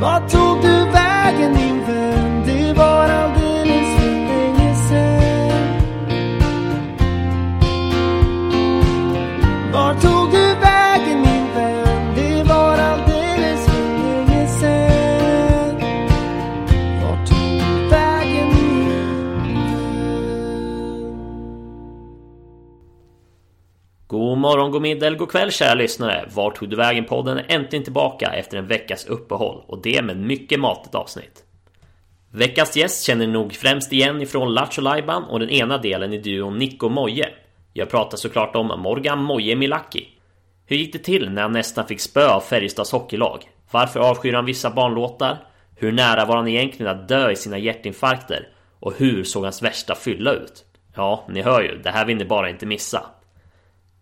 Vart tog du vägen min vän? Morgon, god middag eller god kväll kära lyssnare! Vart tog du vägen-podden är äntligen tillbaka efter en veckas uppehåll och det med mycket matigt avsnitt. Veckans gäst känner ni nog främst igen ifrån Lattjo Lajban och den ena delen i duon Nico Moje. Jag pratar såklart om Morgan Moje Milaki. Hur gick det till när han nästan fick spö av Färjestads hockeylag? Varför avskyr han vissa barnlåtar? Hur nära var han egentligen att dö i sina hjärtinfarkter? Och hur såg hans värsta fylla ut? Ja, ni hör ju, det här vill ni bara inte missa.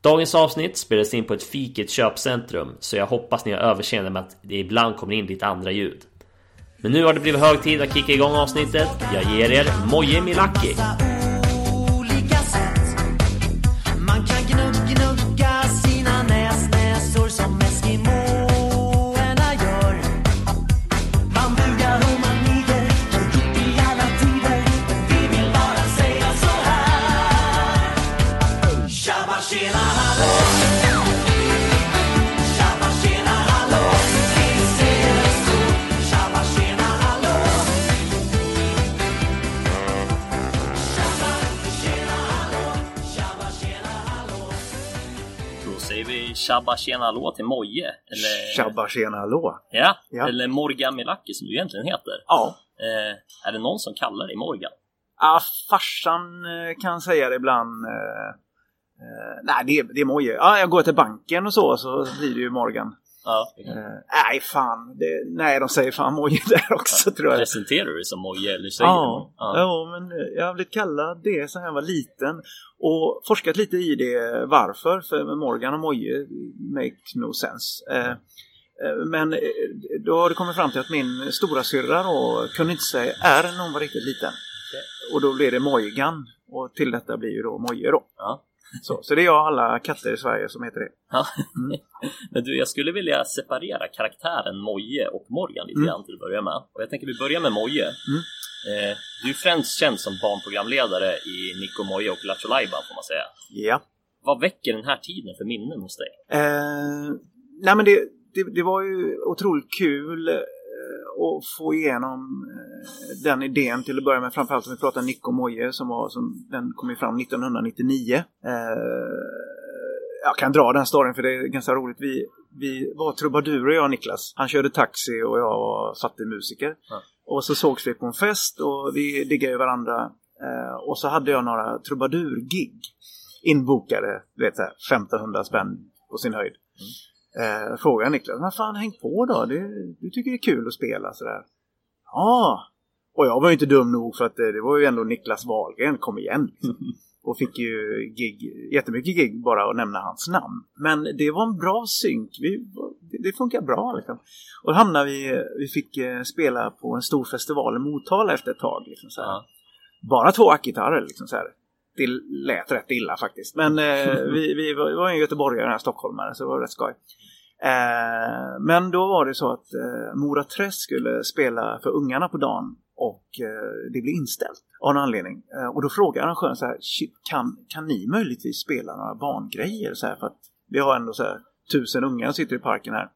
Dagens avsnitt spelades in på ett fik i ett köpcentrum så jag hoppas ni har överseende med att det ibland kommer in lite andra ljud. Men nu har det blivit hög tid att kicka igång avsnittet. Jag ger er Moje Milaki. Tjabba tjena hallå till Moje. Eller, Tjabba tjena hallå! ja, Ja. eller Morgan Milaki som du egentligen heter. Ja. Eh, är det någon som kallar dig Morgan? Ah, farsan eh, kan säga det ibland. Eh, eh, nej, det, är- det är Moje. Ah, jag går till banken och så, så blir det ju Morgan. Ja. Eh, nej, fan. Det, nej, de säger fan Moje där också tror jag. Presenterar du dig som Moje eller säger Ja, du? Ja. ja, men eh, jag har blivit kallad det sen jag var liten. Och forskat lite i det varför. För Morgan och Moje makes no sense. Eh, eh, men då har det kommit fram till att min stora syrra då kunde inte säga R när hon var riktigt liten. Och då blev det Mojgan. Och till detta blir ju då Moje då. Ja. Så, så det är jag och alla katter i Sverige som heter det. Ja. Men du, jag skulle vilja separera karaktären Moje och Morgan lite Mm. grann till att börja med. Och jag tänker vi börjar med Moje. Eh, du är främst känd som barnprogramledare i Nico Moje och Lattjo får man säga. Ja. Vad väcker den här tiden för minnen hos dig? Eh, nej men det, det, det var ju otroligt kul eh, att få igenom eh, den idén till att börja med. Framförallt om vi pratar Nico Moje som var som den kom fram 1999. Eh, jag kan dra den storyn för det är ganska roligt. Vi, vi var trubadurer jag och Niklas. Han körde taxi och jag var fattig musiker. Ja. Och så sågs vi på en fest och vi diggade ju varandra. Och så hade jag några trubadur-gig inbokade, du vet så här, 1500 spänn på sin höjd. Eh, frågade Niklas, vad fan häng på då? Det, du tycker det är kul att spela sådär. Ja. Och jag var ju inte dum nog för att det, det var ju ändå Niklas Wahlgren, kom igen. Liksom. Och fick ju gig, jättemycket gig bara att nämna hans namn. Men det var en bra synk. Vi, det, funkar bra liksom. Och då hamnade vi, vi fick eh, spela på en stor festival i Motala efter ett tag. Liksom, så här. Bara två ackgitarrer liksom så här. Det lät rätt illa faktiskt. Men eh, vi, vi, var, en göteborgare, här, stockholmare, så det var rätt skoj. Eh, men då var det så att eh, Mora Träsk skulle spela för ungarna på dagen och eh, det blev inställt av någon anledning. Eh, och då frågade arrangören så här, "Shit, kan, kan ni möjligtvis spela några barngrejer? Så här, för att vi har ändå så här, tusen ungar som sitter i parken här.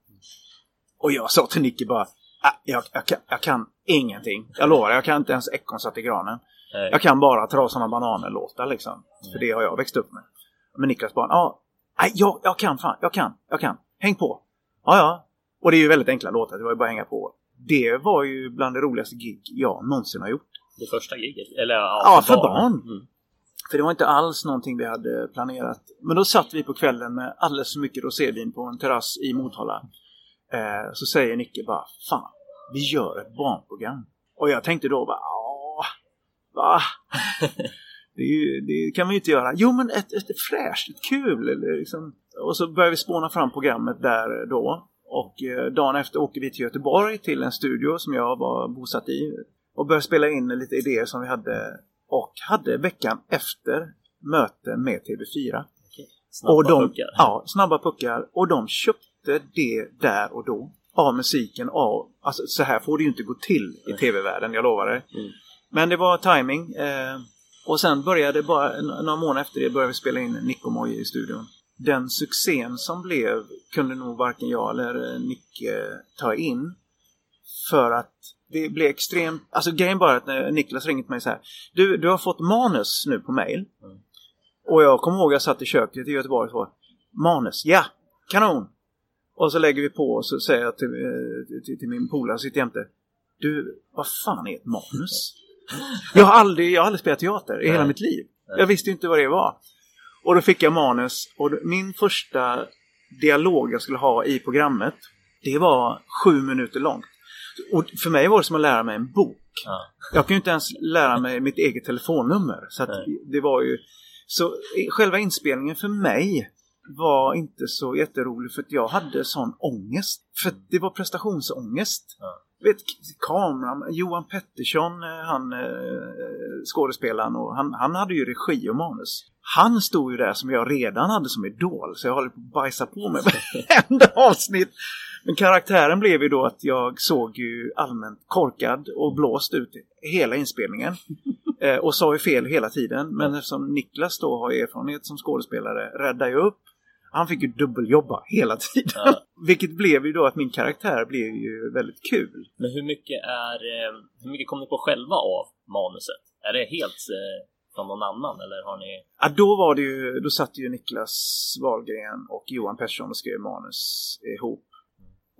Och jag sa till Nicky bara, ah, jag, jag, kan, jag kan ingenting. Jag lovar, jag kan inte ens Ekorn satt i granen. Eh, Jag kan bara och bananer-låtar liksom. För det har jag växt upp med. Men Niklas bara, ja, jag, jag kan fan, jag kan, jag kan. Häng på. Ja, ja. Och det är ju väldigt enkla låtar, det var ju bara att hänga på. Det var ju bland det roligaste gig jag någonsin har gjort. det första giget? Eller ja, Ja, för barn. Mm. För det var inte alls någonting vi hade planerat. Men då satt vi på kvällen med alldeles för mycket rosévin på en terrass i Motala. Eh, så säger Nicke bara, fan, vi gör ett barnprogram. Och jag tänkte då bara, åh, va? Det, ju, det kan man ju inte göra. Jo, men ett, ett fräscht, ett kul. Eller liksom. Och så börjar vi spåna fram programmet där då. Och eh, dagen efter åker vi till Göteborg till en studio som jag var bosatt i. Och började spela in lite idéer som vi hade. Och hade veckan efter möte med TV4. Snabba och de, puckar. Ja, snabba puckar. Och de köpte det där och då. av musiken. Av, alltså, så här får det ju inte gå till i tv-världen, jag lovar det. Mm. Men det var timing. Eh, och sen började bara, några månader efter det började vi spela in Nicomoje i studion. Den succén som blev kunde nog varken jag eller eh, Nicke ta in. För att det blev extremt... Alltså grejen bara att när Niklas ringde mig så här. Du, du har fått manus nu på mail. Mm. Och jag kommer ihåg jag satt i köket i Göteborg och. Manus, ja! Kanon! Och så lägger vi på och så säger jag till, eh, till, till min polare sitter jämte. Du, vad fan är ett manus? Jag har aldrig, jag har aldrig spelat teater i hela Nej. mitt liv. Jag visste inte vad det var. Och då fick jag manus och min första dialog jag skulle ha i programmet det var sju minuter långt. Och för mig var det som att lära mig en bok. Ja. Jag kan ju inte ens lära mig mitt eget telefonnummer. Så Nej. det var ju... Så själva inspelningen för mig var inte så jätterolig för att jag hade sån ångest. För det var prestationsångest. Ja. Vet, kameran, Johan Pettersson, eh, han eh, skådespelaren, och han, han hade ju regi och manus. Han stod ju där som jag redan hade som idol, så jag håller på att bajsa på mig varenda avsnitt. Men karaktären blev ju då att jag såg ju allmänt korkad och blåst ut hela inspelningen. Eh, och sa ju fel hela tiden. Men eftersom Niklas då har erfarenhet som skådespelare räddade jag upp. Han fick ju dubbeljobba hela tiden. Ja. Vilket blev ju då att min karaktär blev ju väldigt kul. Men hur mycket är... eh, Hur mycket kom ni på själva av manuset? Är det helt eh, från någon annan eller har ni... Ja, då var det ju, då satt ju Niklas Wahlgren och Johan Persson och skrev manus ihop.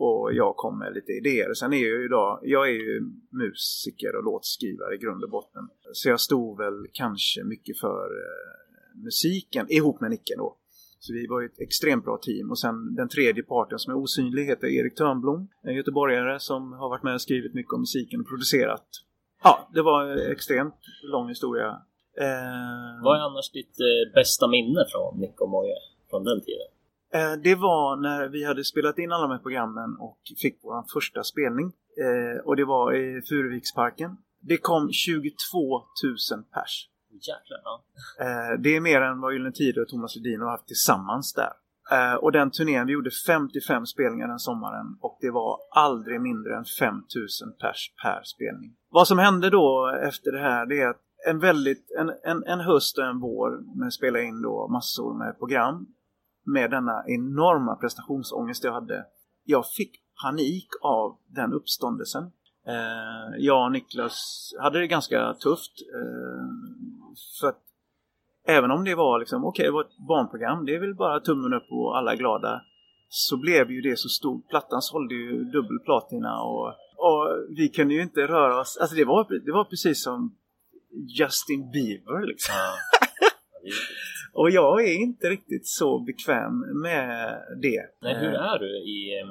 Och jag kom med lite idéer. Sen är jag ju idag, jag är ju musiker och låtskrivare i grund och botten. Så jag stod väl kanske mycket för eh, musiken ihop med Nicke då. Så vi var ett extremt bra team. Och sen den tredje parten som är osynlig heter Erik Törnblom. En göteborgare som har varit med och skrivit mycket om musiken och producerat. Ja, det var en extremt lång historia. Eh, Vad är annars ditt eh, bästa minne från Nick och Moje från den tiden? Eh, Det var när vi hade spelat in alla de här programmen och fick vår första spelning. Eh, Och det var i Furuviksparken. Det kom 22 000 pers. Jäklar, ja. Eh, Det är mer än vad Gyllene Tider och Thomas Ledin har haft tillsammans där. Eh, Och den turnén, vi gjorde 55 spelningar den sommaren och det var aldrig mindre än 5000 pers per spelning. Vad som hände då efter det här det är att en väldigt, en, en, en höst och en vår med spela in då massor med program med denna enorma prestationsångest jag hade. Jag fick panik av den uppståndelsen. Eh, jag och Niklas hade det ganska tufft. Eh, för att även om det var liksom, okej det var ett barnprogram, det är väl bara tummen upp och alla är glada. Så blev ju det så stort. Plattan sålde ju dubbel platina och, och vi kunde ju inte röra oss. Alltså det var, det var precis som Justin Bieber liksom. Och jag är inte riktigt så bekväm med det. Nej, hur Eh, är du i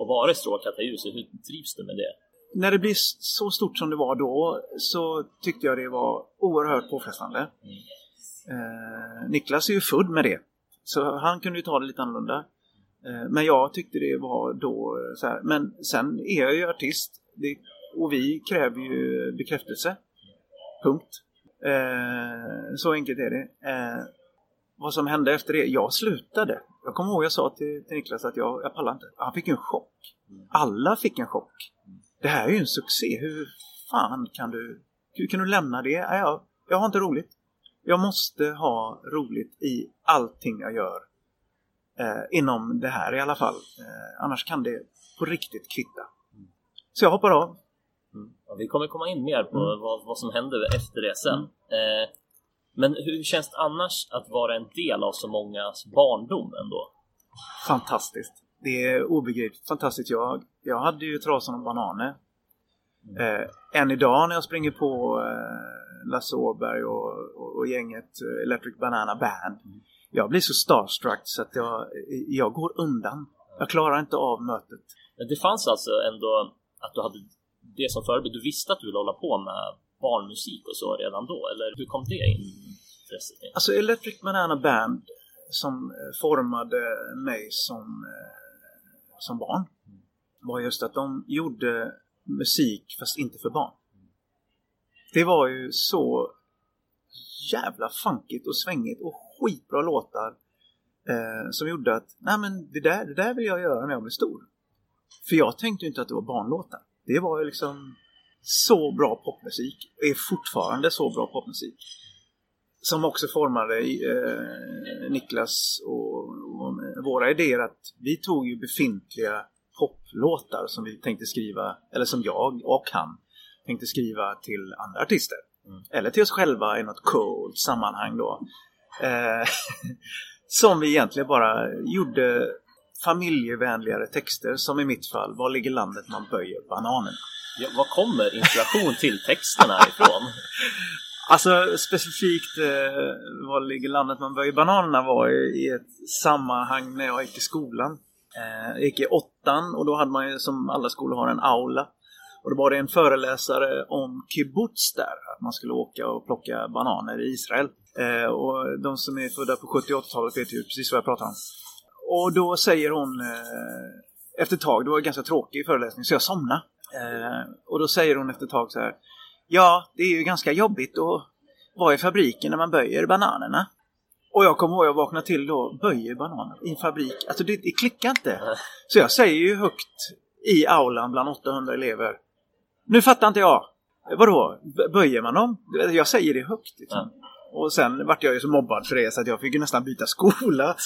att vara i strålkastarljuset? Hur trivs du med det? När det blir så stort som det var då så tyckte jag det var oerhört påfrestande. Eh, Niklas är ju född med det. Så han kunde ju ta det lite annorlunda. Eh, men jag tyckte det var då eh, så här. Men sen är jag ju artist. Det, och vi kräver ju bekräftelse. Punkt. Eh, så enkelt är det. Eh, vad som hände efter det? Jag slutade. Jag kommer ihåg jag sa till, till Niklas att jag, jag pallar inte. Han fick ju en chock. Alla fick en chock. Det här är ju en succé. Hur fan kan du, hur kan du lämna det? Nej, Jag, jag har inte roligt. Jag måste ha roligt i allting jag gör. Eh, inom det här i alla fall. Eh, annars kan det på riktigt kvitta. Så jag hoppar av. Ja, vi kommer komma in mer på Mm. vad, vad som hände efter det sen. Eh, men hur känns det annars att vara en del av så mångas barndom ändå? Fantastiskt. Det är obegripligt fantastiskt. Jag, jag hade ju Trasan och Bananer. Eh, än idag när jag springer på eh, Lasse Åberg och, och, och gänget eh, Electric Banana Band. Jag blir så starstruck så att jag, jag går undan. Jag klarar inte av mötet. Men det fanns alltså ändå att du hade det som förebild. Du visste att du ville hålla på med barnmusik och så redan då? Eller hur kom det in? Alltså Electric Banana Band som eh, formade mig som, eh, som barn var just att de gjorde musik fast inte för barn. Det var ju så jävla funkigt och svängigt och skitbra låtar eh, som gjorde att nej men det där, det där vill jag göra när jag blir stor. För jag tänkte ju inte att det var barnlåtar. Det var ju liksom så bra popmusik. Och är fortfarande så bra popmusik. Som också formade eh, Niklas och, och våra idéer att vi tog ju befintliga poplåtar som vi tänkte skriva, eller som jag och han tänkte skriva till andra artister. Eller till oss själva i något coolt sammanhang då. Eh, som vi egentligen bara gjorde familjevänligare texter som i mitt fall Var ligger landet man böjer bananerna? Ja, var kommer inspiration till texterna ifrån? Alltså specifikt eh, Var ligger landet man böjer bananerna var i, i ett sammanhang när jag gick i skolan. Eh, jag gick i åttan och då hade man ju som alla skolor har en aula. Och då var det en föreläsare om kibbutz där, att man skulle åka och plocka bananer i Israel. Eh, och de som är födda på 70 80-talet vet ju precis vad jag pratar om. Och då säger hon eh, efter ett tag, det var en ganska tråkig föreläsning, så jag somnade. Eh, och då säger hon efter ett tag så här. Ja, det är ju ganska jobbigt att vara i fabriken när man böjer bananerna. Och jag kommer ihåg jag vaknade till då, böjer bananer i en fabrik. Alltså det, det klickar inte. Så jag säger ju högt i aulan bland 800 elever. Nu fattar inte jag. Vadå? Böjer man dem? Jag säger det högt. Liksom. Och sen vart jag ju så mobbad för det så att jag fick ju nästan byta skola.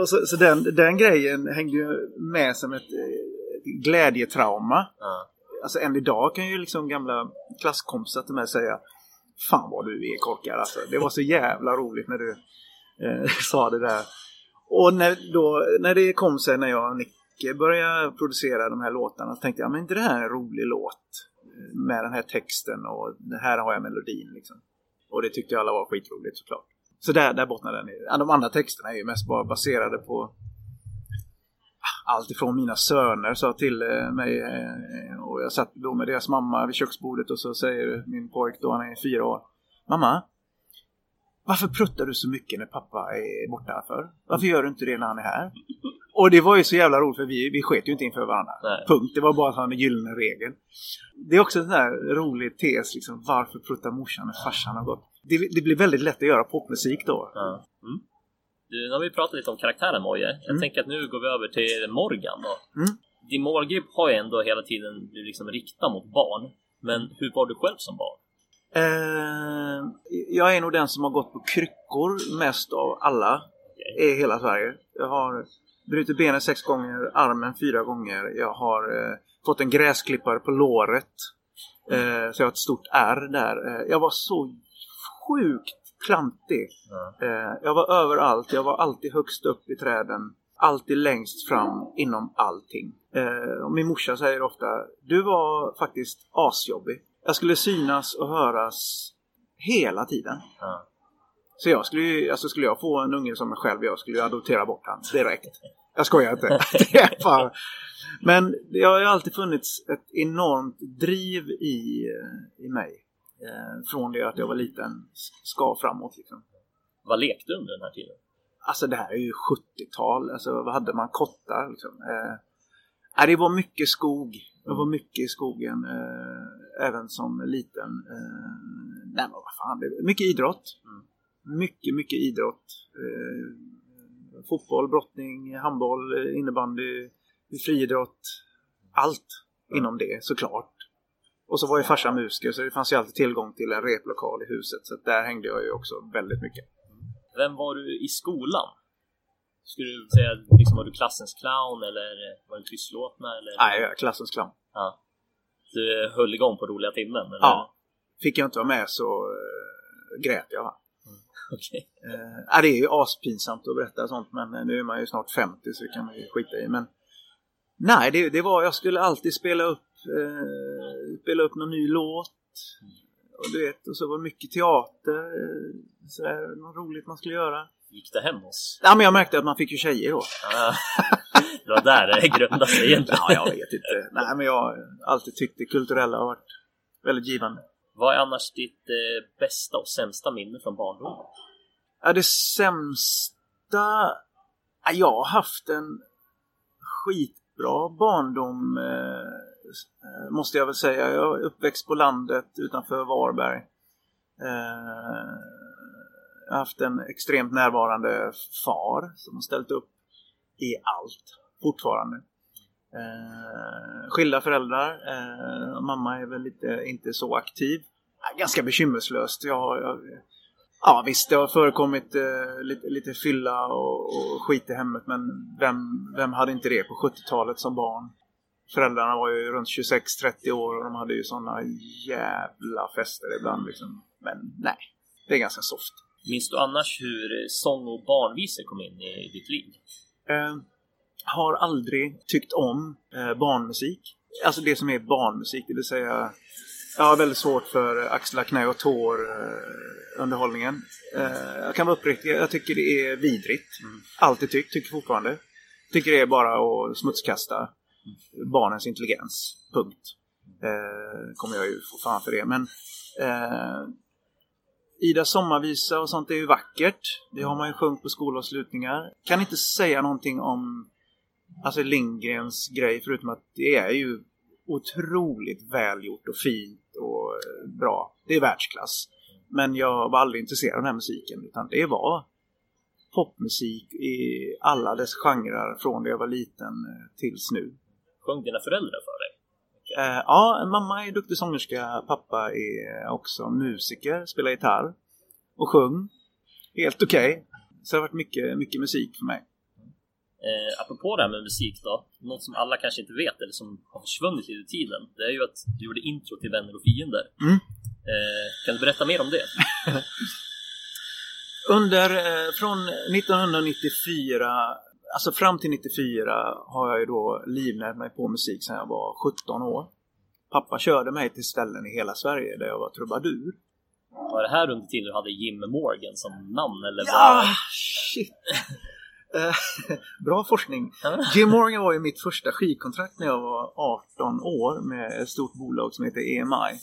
Och så så den, den grejen hängde ju med som ett eh, glädjetrauma. Ja. Alltså än idag kan ju liksom gamla klasskompisar till mig säga Fan vad du är korkad alltså. Det var så jävla roligt när du eh, sa det där. Och när, då, när det kom sig när jag och Nicke började producera de här låtarna så tänkte jag men inte det här är en rolig låt eh, med den här texten och här har jag melodin liksom. Och det tyckte alla var skitroligt såklart. Så där, där bottnar den i. De andra texterna är ju mest bara baserade på allt ifrån mina söner sa till eh, mig eh, och jag satt då med deras mamma vid köksbordet och så säger min pojk då, han är fyra år. Mamma, varför pruttar du så mycket när pappa är borta för? Varför gör du inte det när han är här? Och det var ju så jävla roligt för vi, vi sket ju inte inför varandra. Nej. Punkt. Det var bara en sån gyllene regel. Det är också en sån här rolig tes liksom. Varför pruttar morsan när farsan har gått? Det, det blir väldigt lätt att göra popmusik då. Ja. Mm. Nu har vi pratat lite om karaktären Moje. Jag tänker att nu går vi över till Morgan då. Mm. Din målgrupp har ju ändå hela tiden liksom riktad mot barn. Men hur var du själv som barn? Eh, jag är nog den som har gått på kryckor mest av alla i hela Sverige. Jag har brutit benet sex gånger, armen fyra gånger. Jag har eh, fått en gräsklippare på låret. Eh, så jag har ett stort ärr där. Eh, jag var så sjukt klantig. Eh, jag var överallt. Jag var alltid högst upp i träden. Alltid längst fram inom allting. Eh, och min morsa säger ofta, du var faktiskt asjobbig. Jag skulle synas och höras hela tiden. Ja. Så jag skulle ju, alltså skulle jag få en unge som mig själv, jag skulle ju adoptera bort han direkt. Jag skojar inte. Men det har ju alltid funnits ett enormt driv i, eh, i mig. Eh, från det att jag var liten, ska framåt liksom. Vad lekte du under den här tiden? Alltså det här är ju 70-tal, alltså vad hade man? Kottar liksom. Eh, det var mycket skog. Det var mycket i skogen, eh, även som liten. Eh, nej men vad fan, det mycket idrott. Mycket, mycket idrott. Eh, fotboll, brottning, handboll, innebandy, friidrott. Allt inom det såklart. Och så var ju farsan musiker så det fanns ju alltid tillgång till en replokal i huset. Så där hängde jag ju också väldigt mycket. Vem var du i skolan? Skulle du säga, liksom, var du klassens clown eller var du tystlåtna? Eller? Nej, jag är klassens clown. Ja. Du höll igång på roliga timmen? Eller? Ja. Fick jag inte vara med så uh, grät jag. Okej. Eh, ja, det är ju aspinsamt att berätta sånt men eh, nu är man ju snart 50 så det kan man ju skita i. Men nej, det, det var, jag skulle alltid spela upp, eh, spela upp någon ny låt. Och du vet, och så var det mycket teater, eh, sådär, något roligt man skulle göra. Gick det hem hos? Ja, men jag märkte att man fick ju tjejer då. Ja. det var där det grundade sig egentligen. Ja, jag vet inte. Nej, men jag har alltid tyckt det kulturella har varit väldigt givande. Vad är annars ditt eh, bästa och sämsta minne från barndomen? Ja, det sämsta... Ja, jag har haft en skitbra barndom eh, Eh, måste jag väl säga. Jag är uppväxt på landet utanför Varberg. Eh, jag har haft en extremt närvarande far som har ställt upp i allt fortfarande. Eh, skilda föräldrar. Mamma är väl lite, inte så aktiv. Ganska bekymmerslöst. Jag, jag, ja visst, det har förekommit eh, lite, lite fylla och, och skit i hemmet men vem, vem hade inte det på 70-talet som barn? Föräldrarna var ju runt 26-30 år och de hade ju sådana jävla fester ibland liksom. Men nej, det är ganska soft. Minns du annars hur sång och barnvisor kom in i ditt liv? Eh, har aldrig tyckt om eh, barnmusik. Alltså det som är barnmusik, det vill säga jag har väldigt svårt för axlar, knä och tår eh, underhållningen. Eh, jag kan vara uppriktig, jag tycker det är vidrigt. Alltid tyckt, tycker fortfarande. Tycker det är bara att smutskasta barnens intelligens. Punkt. Eh, kommer jag ju få fan för det. Men eh, Ida sommarvisa och sånt är ju vackert. Det har man ju sjungit på skolavslutningar. Kan inte säga någonting om alltså Lindgrens grej förutom att det är ju otroligt välgjort och fint och eh, bra. Det är världsklass. Men jag var aldrig intresserad av den här musiken utan det var popmusik i alla dess genrer från det jag var liten eh, tills nu. Sjöng dina föräldrar för dig? Eh, ja, mamma är duktig sångerska, pappa är också musiker, spelar gitarr och sjung. Helt okej. Så det har varit mycket, mycket musik för mig. Eh, apropå det här med musik då, något som alla kanske inte vet eller som har försvunnit i tiden, det är ju att du gjorde intro till Vänner och Fiender. Mm. Eh, kan du berätta mer om det? Under, eh, från 1994, alltså fram till 94 har jag ju då livnärt mig på musik sedan jag var 17 år. Pappa körde mig till ställen i hela Sverige där jag var trubadur. Var det här under tiden du hade Jim Morgan som namn eller? Ja, shit! Eh, Bra forskning. Jim Morgan var ju mitt första skivkontrakt när jag var 18 år med ett stort bolag som heter EMI.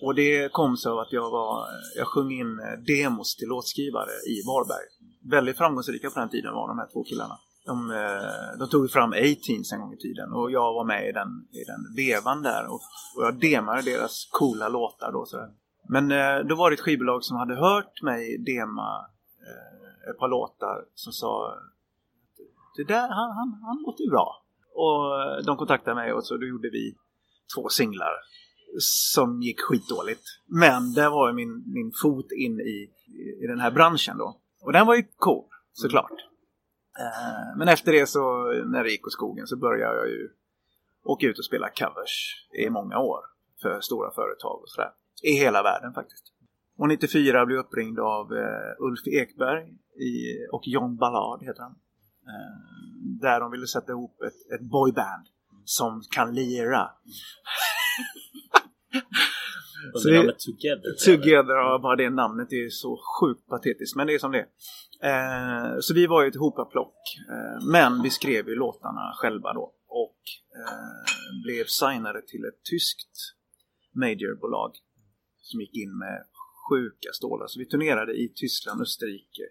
Och det kom så av att jag, var, jag sjöng in eh, demos till låtskrivare i Varberg. Väldigt framgångsrika på den tiden var de här två killarna. De, eh, de tog ju fram A-Teens en gång i tiden och jag var med i den, i den vevan där och, och jag demade deras coola låtar då. Sådär. Men eh, då var det ett skivbolag som hade hört mig dema eh, ett par låtar som sa det där, han, han, han låter ju bra. Och de kontaktade mig och så då gjorde vi två singlar som gick skitdåligt. Men det var ju min, min fot in i, i den här branschen då. Och den var ju cool, såklart. Eh, men efter det så, när det gick åt skogen, så började jag ju åka ut och spela covers i många år. För stora företag och sådär. I hela världen faktiskt. Och 94 blev jag uppringd av eh, Ulf Ekberg i, och John Ballard heter han. Eh, där de ville sätta ihop ett, ett boyband som kan lira. Under det- namnet Together? Together, ja, bara det namnet är så sjukt patetiskt. Men det är som det är. eh, Så vi var ju ett hopaplock. Eh, men vi skrev ju låtarna själva då. Och eh, blev signade till ett tyskt majorbolag. Som gick in med sjuka stålar. Så vi turnerade i Tyskland, Österrike,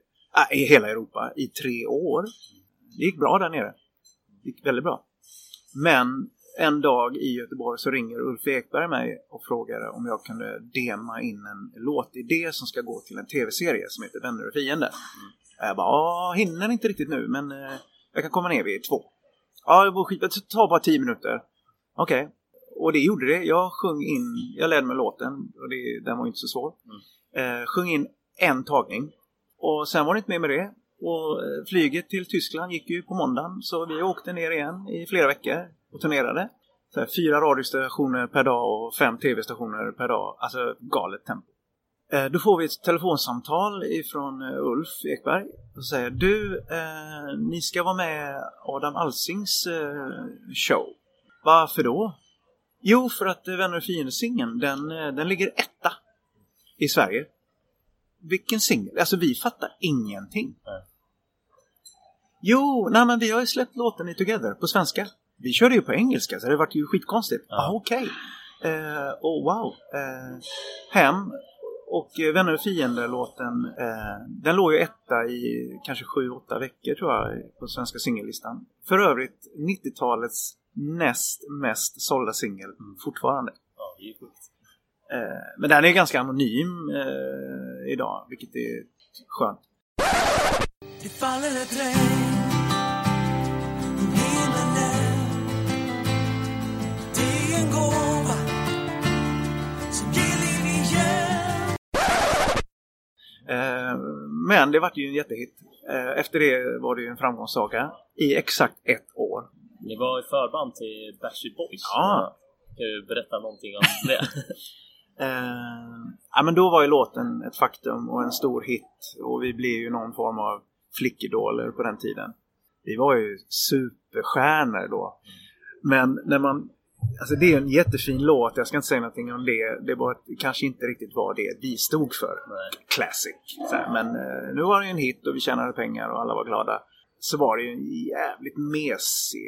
äh, i hela Europa i tre år. Det gick bra där nere. Det gick väldigt bra. Men en dag i Göteborg så ringer Ulf Ekberg mig och frågar om jag kunde dema in en låtidé som ska gå till en tv-serie som heter Vänner och fiender. Jag bara, "Ja, hinner inte riktigt nu men eh, jag kan komma ner vid två. Ja, det var skit. Det tar bara tio minuter. Okej. Och det gjorde det. Jag sjöng in, jag lärde mig låten och det, den var inte så svår. Eh, sjöng in en tagning. Och sen var det inte mer med det. Och eh, flyget till Tyskland gick ju på måndagen så vi åkte ner igen i flera veckor och turnerade. Så här, fyra radiostationer per dag och fem tv-stationer per dag. Alltså galet tempo. Eh, Då får vi ett telefonsamtal ifrån eh, Ulf Ekberg och säger Du, eh, ni ska vara med Adam Alsings eh, show. Varför då? Jo, för att eh, Vänner och fiender-singeln, den, eh, den ligger etta i Sverige. Vilken singel? Alltså vi fattar ingenting. Nej. Jo, nej men vi har ju släppt låten i Together på svenska. Vi körde ju på engelska så det vart ju skitkonstigt. Ja. Ah, okej. Eh, oh, wow. Eh, hem och eh, Vänner och fiender-låten, eh, den låg ju etta i kanske 7-8 veckor tror jag på svenska singellistan. För övrigt 90-talets näst mest sålda singel fortfarande. Ja, det är ju sjukt. Eh, men den är ganska anonym eh, idag, vilket är skönt. Det faller ett regn Men det vart ju en jättehit. Eh, Efter det var det ju en framgångssaga i exakt ett år. Ni var i förband till Backstreet Boys. Ja. Kan du berätta någonting om det? Eh, ja, men då var ju låten ett faktum och en stor hit. Och vi blev ju någon form av flickidoler på den tiden. Vi var ju superstjärnor då. Men när man... Alltså det är en jättefin låt, jag ska inte säga någonting om det. Det var kanske inte riktigt var det vi stod för. Nej. Classic. Här, men eh, nu var det ju en hit och vi tjänade pengar och alla var glada. Så var det ju en jävligt mesig,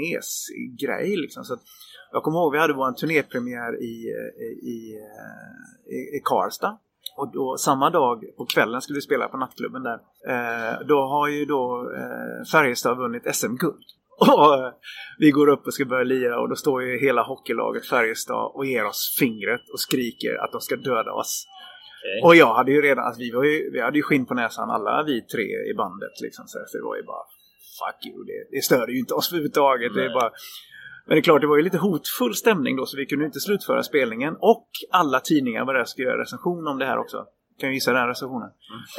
mesig grej liksom. Så att, jag kommer ihåg vi hade vår turnépremiär i, eh, i, eh, i, i Karlstad. Och då, samma dag på kvällen skulle vi spela på nattklubben där. Eh, då har ju då eh, Färjestad vunnit SM-guld. Och vi går upp och ska börja lira och då står ju hela hockeylaget Färjestad och ger oss fingret och skriker att de ska döda oss. Okej. Och jag hade ju redan, alltså vi, var ju, vi hade ju skinn på näsan alla vi tre i bandet liksom. Så det var ju bara fuck you, det, det störde ju inte oss överhuvudtaget. Det är bara, men det är klart, det var ju lite hotfull stämning då så vi kunde inte slutföra spelningen. Och alla tidningar var där och skulle göra recension om det här också. Kan ju gissa den recensionen.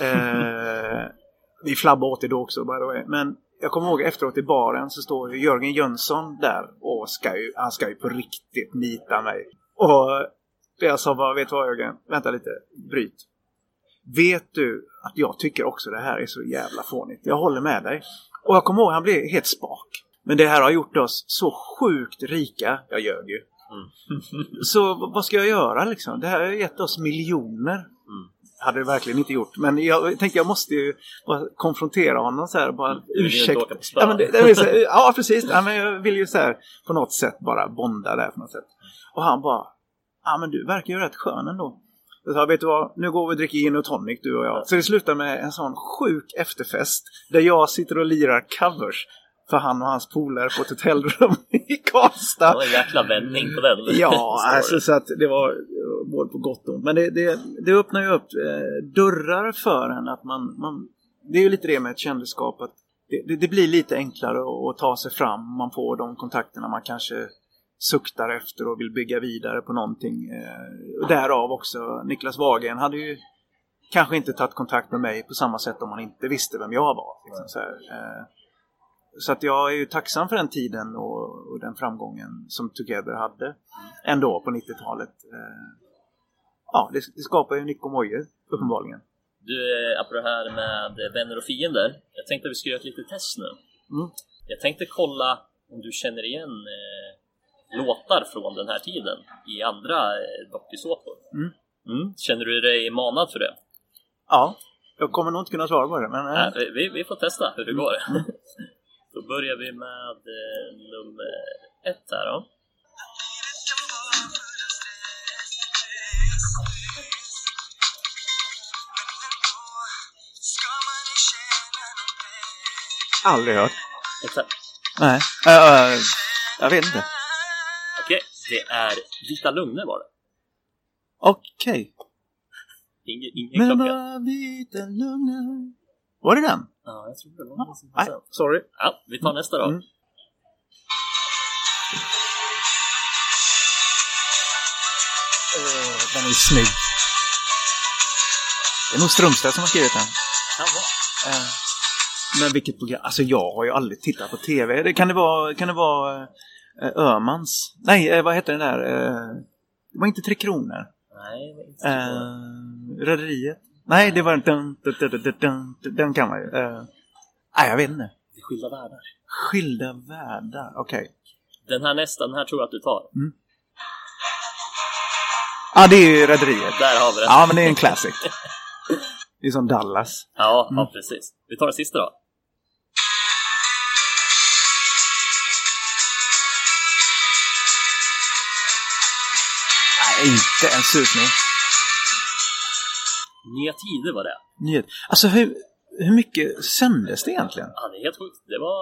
Eh, vi flabbade åt det då också by the way. Men jag kommer ihåg efteråt i baren så står ju Jörgen Jönsson där och ska ju, han ska ju på riktigt nita mig. Och jag sa bara, vet du vad Jörgen? Vänta lite, bryt. Vet du att jag tycker också det här är så jävla fånigt? Jag håller med dig. Och jag kommer ihåg, han blev helt spak. Men det här har gjort oss så sjukt rika. Jag ljög ju. så v- vad ska jag göra liksom? Det här har gett oss miljoner. Hade det verkligen inte gjort. Men jag tänkte jag måste ju bara konfrontera honom så här. Bara, inte ursäkta. Ja, men det, det är så, här, ja, precis. Ja, men jag vill ju så här på något sätt bara bonda där på något sätt. Och han bara, ja men du verkar ju rätt skön ändå. Jag sa, vet du vad, nu går vi och dricker gin och tonic du och jag. Så det slutar med en sån sjuk efterfest där jag sitter och lirar covers för han och hans polare på ett hotellrum i Det Karlstad. var en jäkla vändning på den. Ja, alltså så att det var eh, både på gott och ont. Men det, det, det öppnar ju upp eh, dörrar för en att man, man... Det är ju lite det med ett kändisskap att det, det, det blir lite enklare att, ta sig fram. Man får de kontakterna man kanske suktar efter och vill bygga vidare på någonting. Eh, därav också Niklas Wagen hade ju kanske inte tagit kontakt med mig på samma sätt om han inte visste vem jag var. Liksom, så här. Eh. Så att jag är ju tacksam för den tiden och, och den framgången som Together hade ändå på 90-talet. Ja, det, det skapar ju Nick och Moje uppenbarligen. Du, apropå det här med vänner och fiender. Jag tänkte att vi ska göra ett litet test nu. Mm. Jag tänkte kolla om du känner igen eh, låtar från den här tiden i andra eh, dokusåpor. Mm. Mm. Känner du dig manad för det? Ja, jag kommer nog inte kunna svara på det. Men, eh, Nej, vi- vi, vi får testa hur det går. då börjar vi med eh, nummer ett här då. Aldrig hört. Exakt. Nej, Eh, eh, jag vet inte. Okej, det är Vita Lugner var det. Okej. Ingen, ingen Men klocka. vita lugna. Var det den? Ja, jag tror det var. Nej, sorry. Ja, vi tar nästa då. Mm. Eh, den är snygg. Det är nog Strömstedt som har skrivit den. Kan vara. Eh, men vilket program? Alltså jag har ju aldrig tittat på TV. Det, kan det vara, kan det vara eh, Ömans? Nej, eh, vad heter den där? Eh, det var inte Tre Kronor. Nej, det inte. Eh, Rederiet? Nej, det var inte den. Den, den, den, den, den kan man ju. Eh, nej, jag vet inte. Det är skilda världar. Skilda världar. Okej. Den här nästa, den här tror jag att du tar. Ja, det är ju Rederiet. Där har vi den. Ja, men det är en classic. Det är som Dallas. Ja, Mm. ja, precis. Vi tar den sista då. Inte en susning. Nya Tider var det. Nyhet. Alltså hur, hur mycket sändes det egentligen? Ja, det är helt sjukt. Det var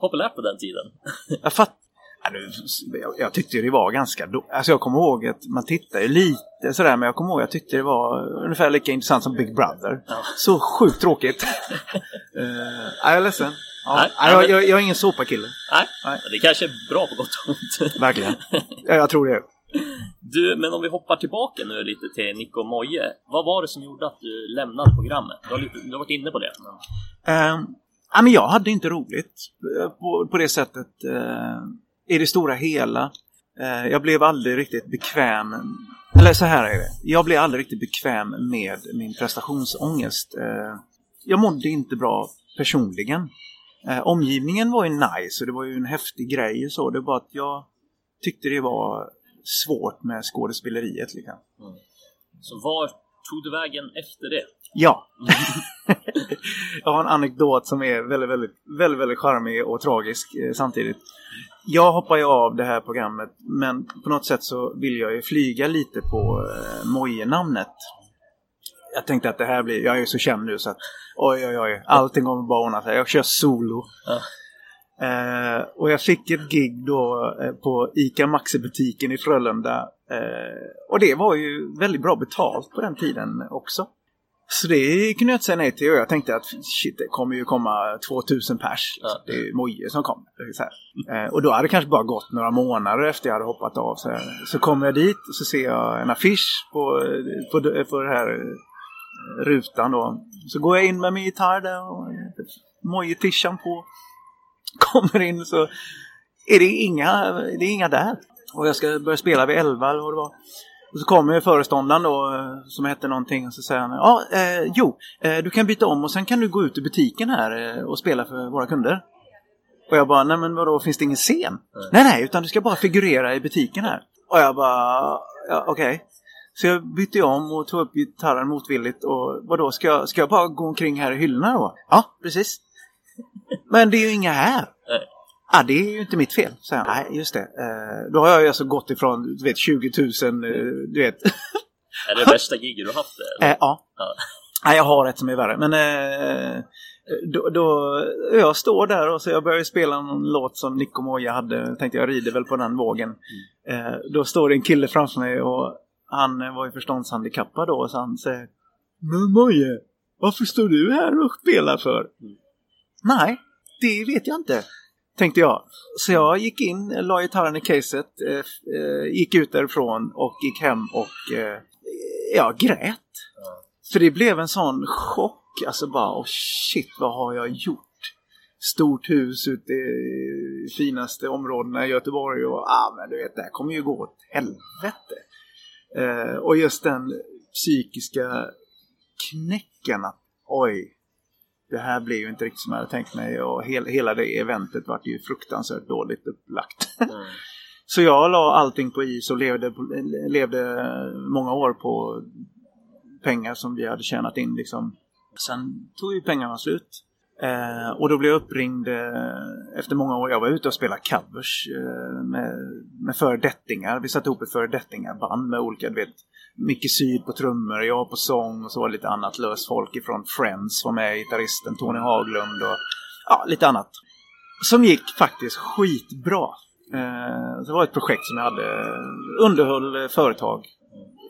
populärt på den tiden. Jag fatt... Jag, jag tyckte det var ganska då... Alltså jag kommer ihåg att man tittar ju lite sådär men jag kommer ihåg att jag tyckte det var ungefär lika intressant som Big Brother. Ja. Så sjukt tråkigt. uh, jag är ledsen. Ja, Nej, nej, jag, jag, jag är ingen såpakille. Nej, Nej. det kanske är bra på gott och ont. Verkligen. Ja, jag tror det. Du, men om vi hoppar tillbaka nu lite till Nico och Moje. Vad var det som gjorde att du lämnade programmet? Du har, lite, du har varit inne på det. Men... Eh, ja, men jag hade inte roligt eh, på, på det sättet uh, i det stora hela. Uh, jag blev aldrig riktigt bekväm. Eller så här är det. Jag blev aldrig riktigt bekväm med min prestationsångest. Uh, jag mådde inte bra personligen. Omgivningen var ju nice och det var ju en häftig grej och så. Det var att jag tyckte det var svårt med skådespeleriet. Liksom. Så var tog du vägen efter det? Ja. jag har en anekdot som är väldigt, väldigt, väldigt, väldigt charmig och tragisk eh, samtidigt. Jag hoppar ju av det här programmet men på något sätt så vill jag ju flyga lite på eh, Moje-namnet. Jag tänkte att det här blir, jag är ju så känd nu så att oj oj oj, allting kommer bara ordna sig. Jag kör solo. Eh, och jag fick ett gig då eh, på ICA Maxi-butiken i Frölunda. Eh, och det var ju väldigt bra betalt på den tiden också. Så det kunde jag inte säga nej till och jag tänkte att shit, det kommer ju komma 2000 pers. Ja. Det är ju Moje som här. Eh, och då hade det kanske bara gått några månader efter jag hade hoppat av. Så, här. så kommer jag dit och så ser jag en affisch på, på, på det här eh, rutan då. Så går jag in med min gitarr där och Moje-tishan på. Kommer in så är det inga, det är inga där. Och jag ska börja spela vid 11 eller vad det var. Och så kommer föreståndaren då eh, som hette någonting och så säger han Ja, eh, jo, eh, du kan byta om och sen kan du gå ut i butiken här eh, och spela för våra kunder. Och jag bara, nej men vadå, finns det ingen scen? Nej, nej, utan du ska bara figurera i butiken här. Och jag bara, ja, okej. Så jag bytte om och tog upp gitarren motvilligt och vadå, ska jag, ska jag bara gå omkring här i hyllorna då? Ja, precis. Men det är ju inga här. Nej. Ja, det är ju inte mitt fel. Så jag, nej, just det. Eh, då har jag ju alltså gått ifrån, du vet, 20 000, eh, du vet. Är det värsta giget du haft? Eh, ja. Ja. Nej, jag har ett som är värre. Men eh, då, då, jag står där och så jag börjar spela någon låt som Nico Moja hade. Jag tänkte jag rider väl på den vågen. Eh, då står det en kille framför mig och han eh, var ju förståndshandikappad då. Så han säger Men Moje, varför står du här och spelar för? Nej, det vet jag inte. Tänkte jag. Så jag gick in, la gitarren i caset, eh, eh gick ut därifrån och gick hem och eh, jag grät. För det blev en sån chock. Alltså bara, oh shit, vad har jag gjort? Stort hus ute i finaste områdena i Göteborg och ah, men du vet, det här kommer ju gå åt helvete. Eh, och just den psykiska knäcken att oj, det här blev ju inte riktigt som jag hade tänkt mig och hel, hela det eventet var ju fruktansvärt dåligt upplagt. Mm. Så jag la allting på is och levde, levde många år på pengar som vi hade tjänat in. Liksom. Sen tog ju pengarna slut. Eh, och då blev jag uppringd eh, efter många år. Jag var ute och spelade covers eh, med, med föredettingar. Vi satte ihop ett föredettingarband med olika, du vet, Micke Syd på trummor, jag på sång och så var det lite annat löst folk ifrån Friends var med, gitarristen Tony Haglund och ja, lite annat. Som gick faktiskt skitbra. Eh, det var ett projekt som jag hade, underhöll företag.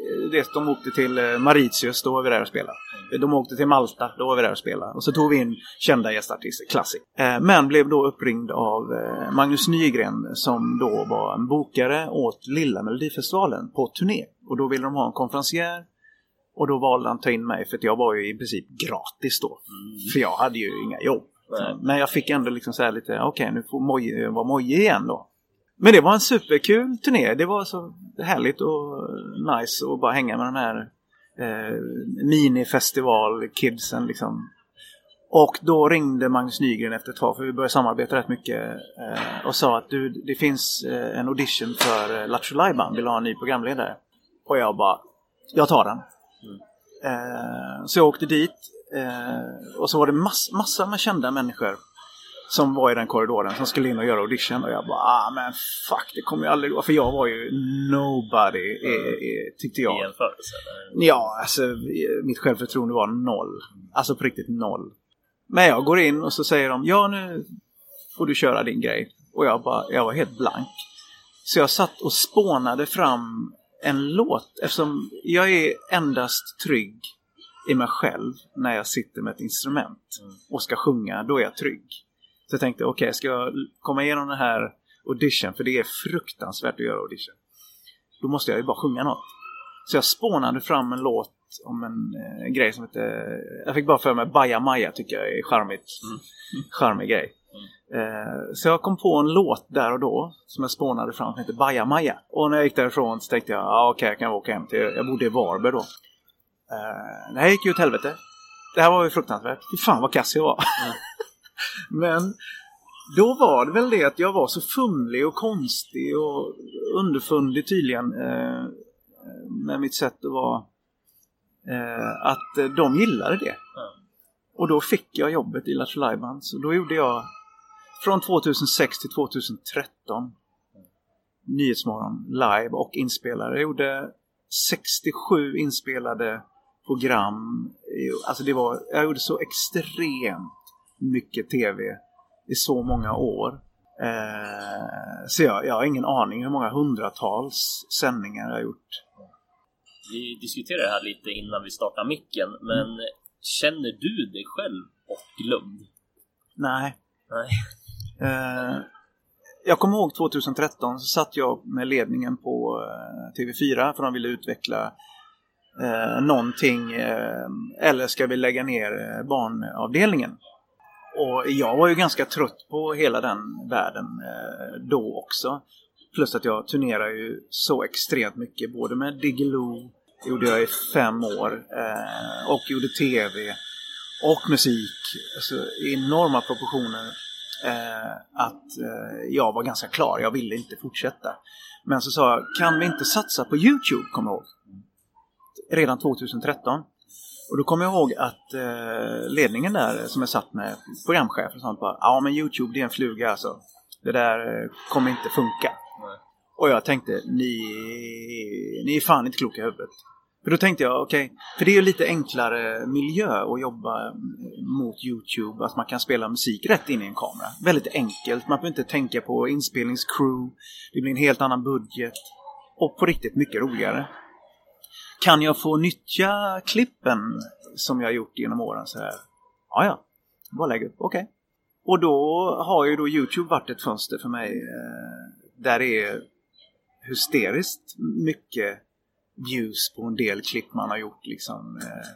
Eh, Det, de åkte till eh, Mauritius, då var vi där och spelade. De åkte till Malta, då var vi där och spelade. Och så tog vi in kända gästartister, classic. Eh, Men blev då uppringd av eh, Magnus Nygren som då var en bokare åt Lilla Melodifestivalen på turné. Och då ville de ha en konferencier. Och då valde han att ta in mig för att jag var ju i princip gratis då. För jag hade ju inga jobb. Men jag fick ändå liksom säga lite, okej nu får Moje vara Moje igen då. Men det var en superkul turné. Det var så härligt och nice att bara hänga med den här eh, minifestival-kidsen liksom. Och då ringde Magnus Nygren efter ett tag, för vi började samarbeta rätt mycket. Eh, och sa att du, det finns eh, en audition för eh, Lattjo Lajban, vill ha en ny programledare? Och jag bara, jag tar den. Eh, så jag åkte dit eh, och så var det mass, massa med kända människor som var i den korridoren som skulle in och göra audition och jag bara ah men fuck det kommer ju aldrig gå för jag var ju nobody eh, eh, tyckte I jag. jämförelse? eller? Ja, alltså mitt självförtroende var noll. Alltså på riktigt noll. Men jag går in och så säger de ja nu får du köra din grej. Och jag, bara, jag var helt blank. Så jag satt och spånade fram en låt eftersom jag är endast trygg i mig själv när jag sitter med ett instrument och ska sjunga. Då är jag trygg. Så jag tänkte okej, ska jag komma igenom den här audition? För det är fruktansvärt att göra audition. då måste jag ju bara sjunga något. Så jag spånade fram en låt om en, eh, en grej som heter... Jag fick bara för mig Baja Maja tycker jag är charmigt. Charmig grej. Eh, så jag kom på en låt där och då som jag spånade fram som heter Baja Maja. Och när jag gick därifrån så tänkte jag, ja okej jag kan åka hem till... Jag bodde i Varberg då. Eh, det här gick ju åt helvete. Det här var ju fruktansvärt. Fy fan vad kass jag var. Men då var det väl det att jag var så fumlig och konstig och underfundig tydligen eh, med mitt sätt att vara. Eh, att de gillade det. Och då fick jag jobbet i Lattjo Lajban. Så då gjorde jag från 2006 till 2013 Nyhetsmorgon live och inspelare. Jag gjorde 67 inspelade program. Alltså det var, jag gjorde så extremt mycket TV i så många år. Eh, så jag, jag har ingen aning hur många hundratals sändningar jag har gjort. Vi diskuterade det här lite innan vi startade micken, men känner du dig själv bortglömd? Nej. Nej. Eh, jag kommer ihåg 2013 så satt jag med ledningen på eh, TV4 för de ville utveckla eh, någonting eh, eller ska vi lägga ner eh, barnavdelningen? Och jag var ju ganska trött på hela den världen eh, då också. Plus att jag turnerar ju så extremt mycket både med Diggiloo gjorde jag i fem år eh, och gjorde TV och musik. Alltså enorma proportioner. Eh, att eh, jag var ganska klar, jag ville inte fortsätta. Men så sa jag, kan vi inte satsa på YouTube, kommer jag ihåg. Redan 2013. Och då kommer jag ihåg att eh, ledningen där som jag satt med, programchef och sånt bara, ja men YouTube det är en fluga alltså. Det där eh, kommer inte funka. Och jag tänkte, ni, ni är fan inte kloka i huvudet. För då tänkte jag, okej, för det är ju lite enklare miljö att jobba mot YouTube. Att man kan spela musik rätt in i en kamera. Väldigt enkelt, man behöver inte tänka på inspelningscrew. Det blir en helt annan budget. Och på riktigt mycket roligare. Kan jag få nyttja klippen som jag gjort genom åren så här? Ja, ja. Bara lägg upp, okej. Och då har ju då YouTube varit ett fönster för mig eh, där det är hysteriskt mycket views på en del klipp man har gjort liksom. Eh,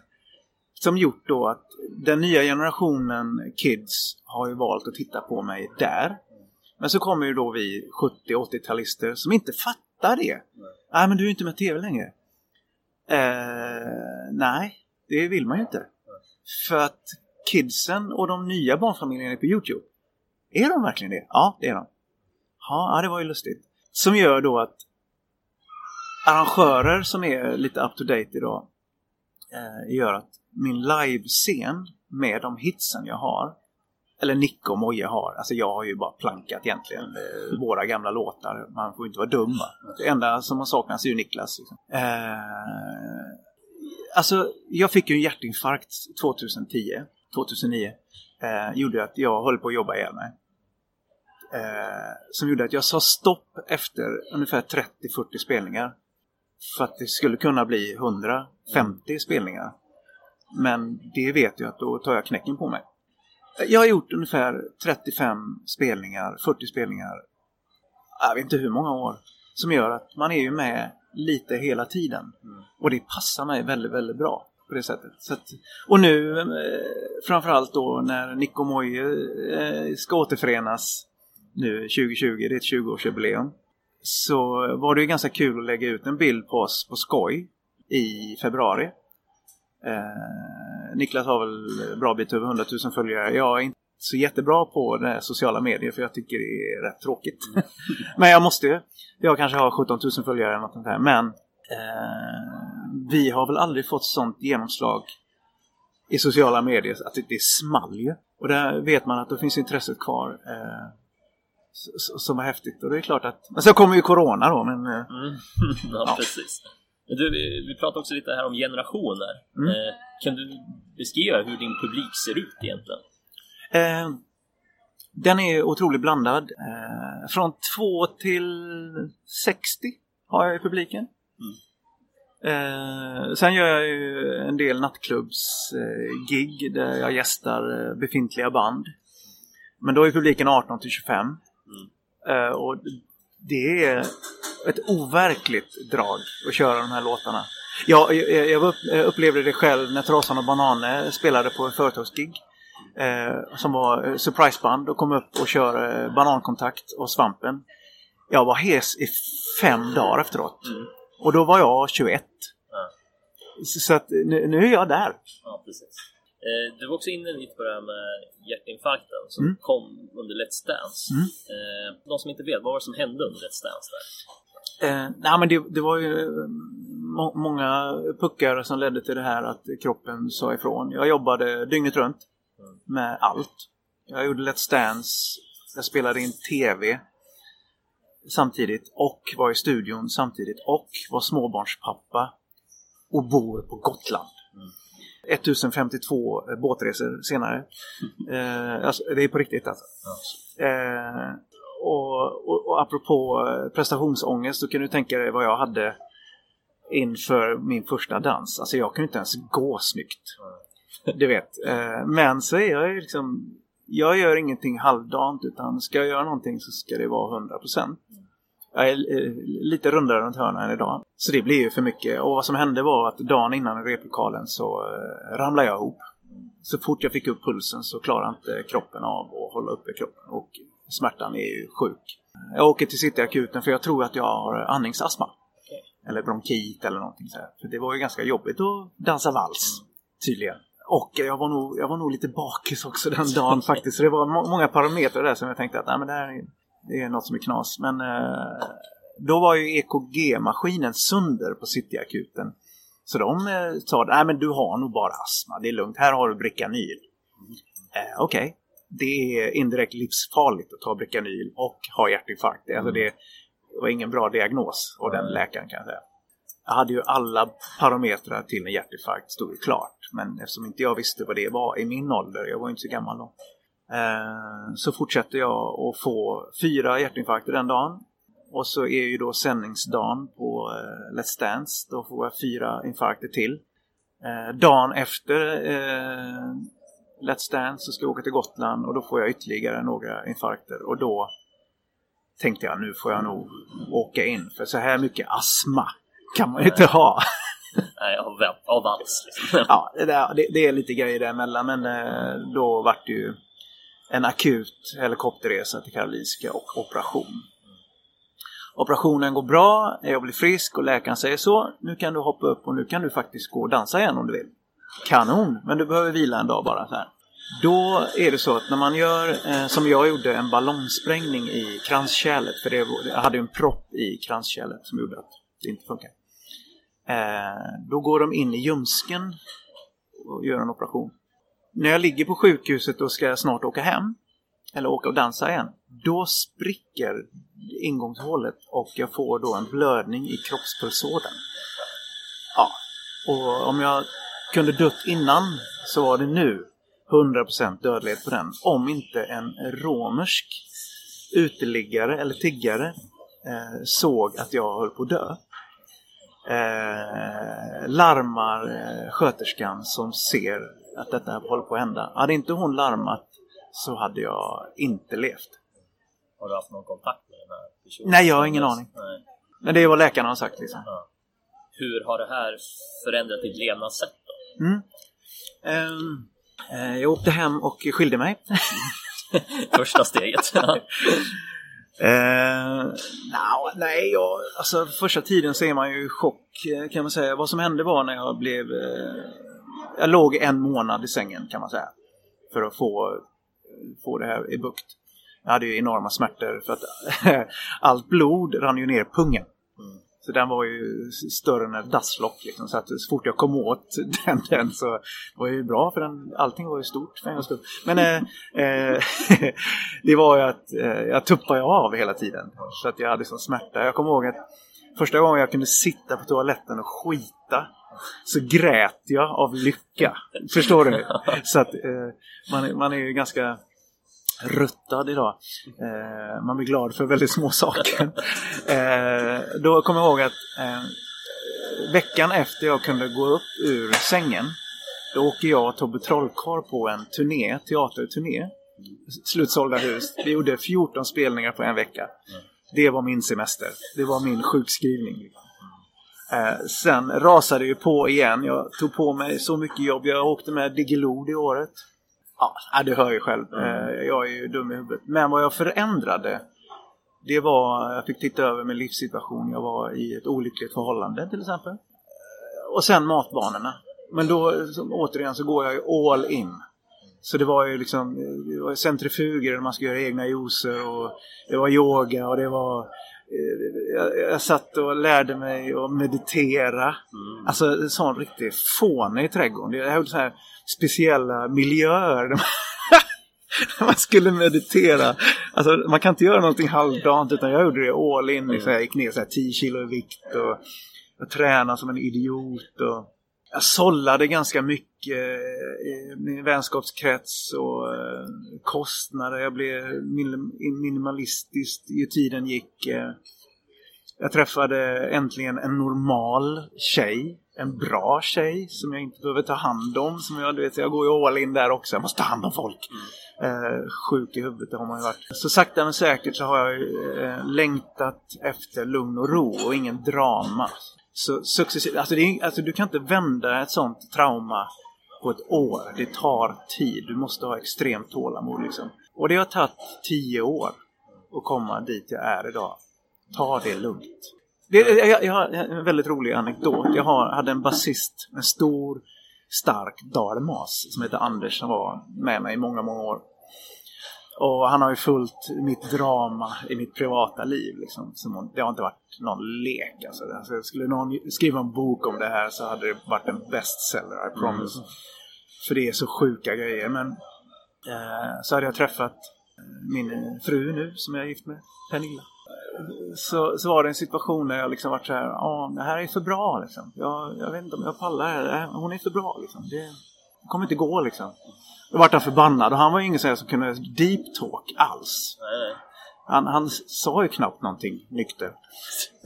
som gjort då att den nya generationen kids har ju valt att titta på mig där. Men så kommer ju då vi 70-80-talister som inte fattar det. Nej, men du är inte med TV längre. Eh, nej, det vill man ju inte. För att kidsen och de nya barnfamiljerna är på Youtube. Är de verkligen det? Ja, det är de. Ja, det var ju lustigt. Som gör då att arrangörer som är lite up to date idag eh, gör att min livescen med de hitsen jag har eller Nicke och Moje har. Alltså jag har ju bara plankat egentligen eh, våra gamla låtar. Man får inte vara dum va? Det enda som har saknats är ju Niklas. Liksom. Eh, alltså jag fick ju en hjärtinfarkt 2010, 2009. Eh, gjorde att jag höll på att jobba ihjäl mig. Eh, som gjorde att jag sa stopp efter ungefär 30-40 spelningar. För att det skulle kunna bli 150 spelningar. Men det vet jag att då tar jag knäcken på mig. Jag har gjort ungefär 35 spelningar, 40 spelningar. Jag vet inte hur många år. Som gör att man är ju med lite hela tiden. Och det passar mig väldigt, väldigt bra. På det sättet. Att, och nu eh, framförallt då när Nick och Moje eh, ska återförenas nu 2020, det är ett 20-årsjubileum. Så var det ju ganska kul att lägga ut en bild på oss på skoj i februari. Eh, Niklas har väl bra bit över 100 000 följare. Jag är inte så jättebra på det sociala medier för jag tycker det är rätt tråkigt. Men jag måste ju. Jag kanske har 17 000 följare eller något sånt här. Men eh, vi har väl aldrig fått sånt genomslag i sociala medier att det, det small ju. Och där vet man att då finns intresset kvar. Eh, som var häftigt. Och det är klart att... Men så kommer ju Corona då, men... eh, Mm. ja, precis. Du, vi, pratade också lite här om generationer. Mm. Eh, kan du beskriva hur din publik ser ut egentligen? Eh, den är otroligt blandad. Eh, från 2 till 60 har jag i publiken. Eh, sen gör jag ju en del nattklubbsgig där jag gästar eh, befintliga band. Men då är publiken 18 till 25. Eh, och det är ett overkligt drag att köra de här låtarna. Jag, jag, jag upp, jag upplevde det själv när Trasan och Banane spelade på en företagsgig. Eh, som var eh, surpriseband och kom upp och körde Banankontakt och Svampen. Jag var hes i fem dagar efteråt. Och då var jag 21. Ja. Så, så att nu, nu är jag där. Ja, precis. Eh, du var också inne lite på det här med hjärtinfarkten som Mm. kom under Let's Dance. Mm. Eh, de som inte vet, vad var det som hände under Let's Dance där? Eh, nej men det, det var ju eh, må, många puckar som ledde till det här att kroppen sa ifrån. Jag jobbade dygnet runt Mm. med allt. Jag gjorde Let's Dance, jag spelade in TV samtidigt och var i studion samtidigt och var småbarnspappa och bor på Gotland. 1052 båtresor senare. Eh, alltså, det är på riktigt alltså. Eh, och, och, och apropå eh, prestationsångest så kan du tänka dig vad jag hade inför min första dans. Alltså jag kunde inte ens gå snyggt. Du vet. Eh, men så är jag ju liksom jag gör ingenting halvdant utan ska jag göra någonting så ska det vara 100%. Jag är eh, lite rundare runt hörnan idag. Så det blir ju för mycket. Och vad som hände var att dagen innan replokalen så eh, ramlade jag ihop. Så fort jag fick upp pulsen så klarade inte kroppen av att hålla uppe kroppen. Och smärtan är ju sjuk. Jag åker till Cityakuten för jag tror att jag har andningsastma. Eller bronkit eller någonting så här. För det var ju ganska jobbigt att dansa vals. Tydligen. Och jag var, nog, jag var nog lite bakis också den dagen faktiskt. Så det var må- många parametrar där som jag tänkte att nej, men det här är, det är något som är knas. Men eh, då var ju EKG-maskinen sönder på Cityakuten. Så de eh, sa nej men du har nog bara astma, det är lugnt. Här har du Bricanyl. Eh, Okej. Det är indirekt livsfarligt att ta Bricanyl och ha hjärtinfarkt. Alltså det var ingen bra diagnos av den läkaren kan jag säga. Jag hade ju alla parametrar till en hjärtinfarkt, stod ju klart. Men eftersom inte jag visste vad det var i min ålder, jag var ju inte så gammal då. Eh, så fortsätter jag att få fyra hjärtinfarkter den dagen. Och så är ju då sändningsdagen på eh, Let's Dance. Då får jag fyra infarkter till. Eh, dagen efter eh, Let's Dance så ska jag åka till Gotland och då får jag ytterligare några infarkter. Och då tänkte jag nu får jag nog åka in. För så här mycket astma kan man ju inte ha. Nej, av, av vals. Liksom. ja, det, det, det är lite grejer däremellan men eh, då vart det ju en akut helikopterresa till Karolinska och operation. Operationen går bra, jag blir frisk och läkaren säger så. Nu kan du hoppa upp och nu kan du faktiskt gå och dansa igen om du vill. Kanon, men du behöver vila en dag bara. Så här. Då är det så att när man gör, eh, som jag gjorde, en ballongsprängning i kranskärlet. För det, jag hade en propp i kranskärlet som gjorde att det inte funkar. Eh, då går de in i ljumsken och gör en operation. När jag ligger på sjukhuset och ska snart åka hem, eller åka och dansa igen, då spricker ingångshålet och jag får då en blödning i kroppspulsådern. Ja, och om jag kunde dött innan så var det nu 100% dödlighet på den. Om inte en romersk uteliggare eller tiggare eh, såg att jag höll på att dö. Eh, larmar eh, sköterskan som ser att detta håller på att hända. Hade inte hon larmat så hade jag inte levt. Har du haft någon kontakt med den här personen? Nej, jag har ingen aning. Nej. Men det är vad läkarna har sagt liksom. Hur har det här förändrat ditt levnadssätt då? Mm. Eh, jag åkte hem och skilde mig. Första steget. Ja. Eh, nja, nej, jag, alltså första tiden så är man ju i chock eh, kan man säga. Vad som hände var när jag blev... Eh, jag låg en månad i sängen kan man säga. För att få, få det här i bukt. Jag hade ju enorma smärtor för att allt blod rann ju ner pungen. Så den var ju större än ett dasslock. Liksom. Så att så fort jag kom åt den, den så var det ju bra för den, allting var ju stort för en skull. Men eh, eh, det var ju att eh, jag tuppade av hela tiden. Så att jag hade sån smärta. Jag kommer ihåg att första gången jag kunde sitta på toaletten och skita så grät jag av lycka. Förstår du? Så att eh, man, är- man är ju ganska ruttad idag. Eh, man blir glad för väldigt små saker. Eh, då kommer jag ihåg att eh, veckan efter jag kunde gå upp ur sängen då åker jag och Tobbe Trollkarl på en turné, teaterturné. Slutsålda hus. Vi gjorde 14 spelningar på en vecka. Det var min semester. Det var min sjukskrivning. Eh, sen rasade det ju på igen. Jag tog på mig så mycket jobb. Jag åkte med Diggiloo det året. Ja, du hör ju själv. Eh, jag är ju dum i huvudet. Men vad jag förändrade det var, jag fick titta över min livssituation. Jag var i ett olyckligt förhållande till exempel. Eh, Och sen matvanorna. Men då så, återigen så går jag ju all in. Så det var ju liksom det var centrifuger man ska göra egna juicer och det var yoga och det var jag, jag satt och lärde mig att meditera. Alltså en sån riktig fånig i trädgården. Det är så här speciella miljöer. man- skulle meditera. Alltså man kan inte göra någonting halvdant utan jag gjorde det all in. Liksom. Jag gick ner så här 10 kilo i vikt och jag tränade som en idiot. Och jag sållade ganska mycket i min vänskapskrets och eh, kostnader. Jag blev minim- minimalistisk ju tiden gick. eh. Jag träffade äntligen en normal tjej. En bra tjej som jag inte behöver ta hand om. Som jag, du vet, jag går ju all in där också. Jag måste ta hand om folk. Eh, sjuk i huvudet det har man ju varit. Så sakta men säkert så har jag eh, längtat efter lugn och ro och ingen drama. Så successivt, alltså, det är, alltså du kan inte vända ett sånt trauma på ett år. Det tar tid. Du måste ha extremt tålamod liksom. Och det har tagit tio år att komma dit jag är idag. Ta det lugnt. Det, jag, jag har en väldigt rolig anekdot. Jag har, hade en basist, en stor, stark dalmas som heter Anders som var med mig i många, många år. Och han har ju följt mitt drama i mitt privata liv. Liksom. Det har inte varit någon lek. Alltså. Alltså, skulle någon skriva en bok om det här så hade det varit en bestseller, I promise. För det är så sjuka grejer. Men eh, så hade jag träffat eh, min fru nu som jag är gift med, Pernilla. Så, så var det en situation där jag liksom varit så här, ja det här är för bra liksom. Jag, jag vet inte om jag pallar det här. Hon är för bra liksom. Det kommer inte gå liksom. Då vart han förbannad och han var ju ingen sån som kunde deep talk alls. Han, han sa ju knappt någonting nykter.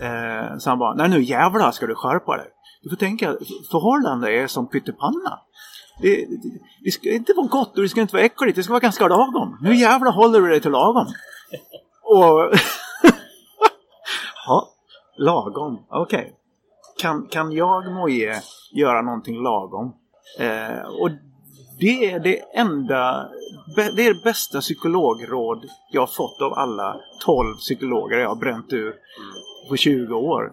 Eh, så han bara, nej nu jävlar ska du skärpa dig. Du får tänka, förhållande är som pyttipanna. Det, det, det ska inte vara gott och det ska inte vara äckligt, det ska vara ganska lagom. Nu jävlar håller du dig till lagom. Och... ja, lagom, okej. Kan, kan jag, Moje, göra någonting lagom? Eh, och det är det enda, det är det bästa psykologråd jag har fått av alla 12 psykologer jag har bränt ur på 20 år.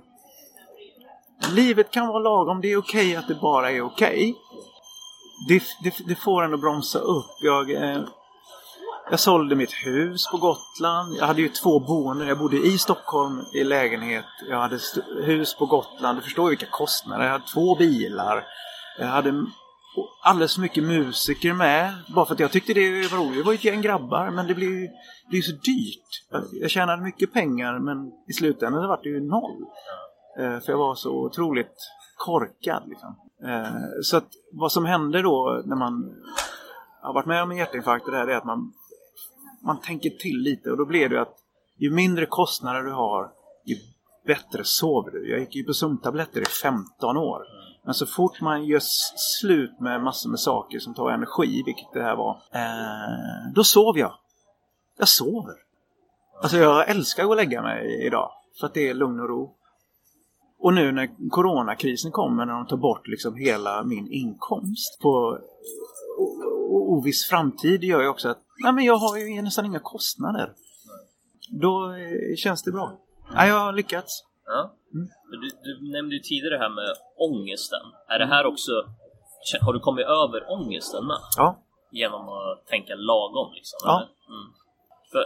Livet kan vara lagom, det är okej att det bara är okej. Det, det, det får en att bromsa upp. Jag, eh, jag sålde mitt hus på Gotland. Jag hade ju två boenden. Jag bodde i Stockholm i lägenhet. Jag hade hus på Gotland. Du förstår vilka kostnader. Jag hade två bilar. Jag hade alldeles för mycket musiker med. Bara för att jag tyckte det var roligt. Det var ju ett gäng grabbar. Men det blev ju det är så dyrt. Jag, jag tjänade mycket pengar men i slutändan så var det ju noll. Eh, för jag var så otroligt korkad. Liksom. Eh, så att vad som hände då när man har varit med om en hjärtinfarkt och det här är att man, man tänker till lite och då blir det att ju mindre kostnader du har ju bättre sover du. Jag gick ju på sömntabletter i 15 år. Men så fort man gör slut med massor med saker som tar energi, vilket det här var, eh, då sov jag. Jag sover. Alltså jag älskar att gå och lägga mig idag. För att det är lugn och ro. Och nu när coronakrisen kommer, när de tar bort liksom hela min inkomst på oviss framtid, gör ju också att nej, men jag har ju nästan inga kostnader. Då eh, känns det bra. Ja, jag har lyckats. Ja. Men Du, du nämnde ju tidigare det här med ångesten. Är det här också... Har du kommit över ångesten med? Ja. Genom att tänka lagom liksom? Ja. Mm. För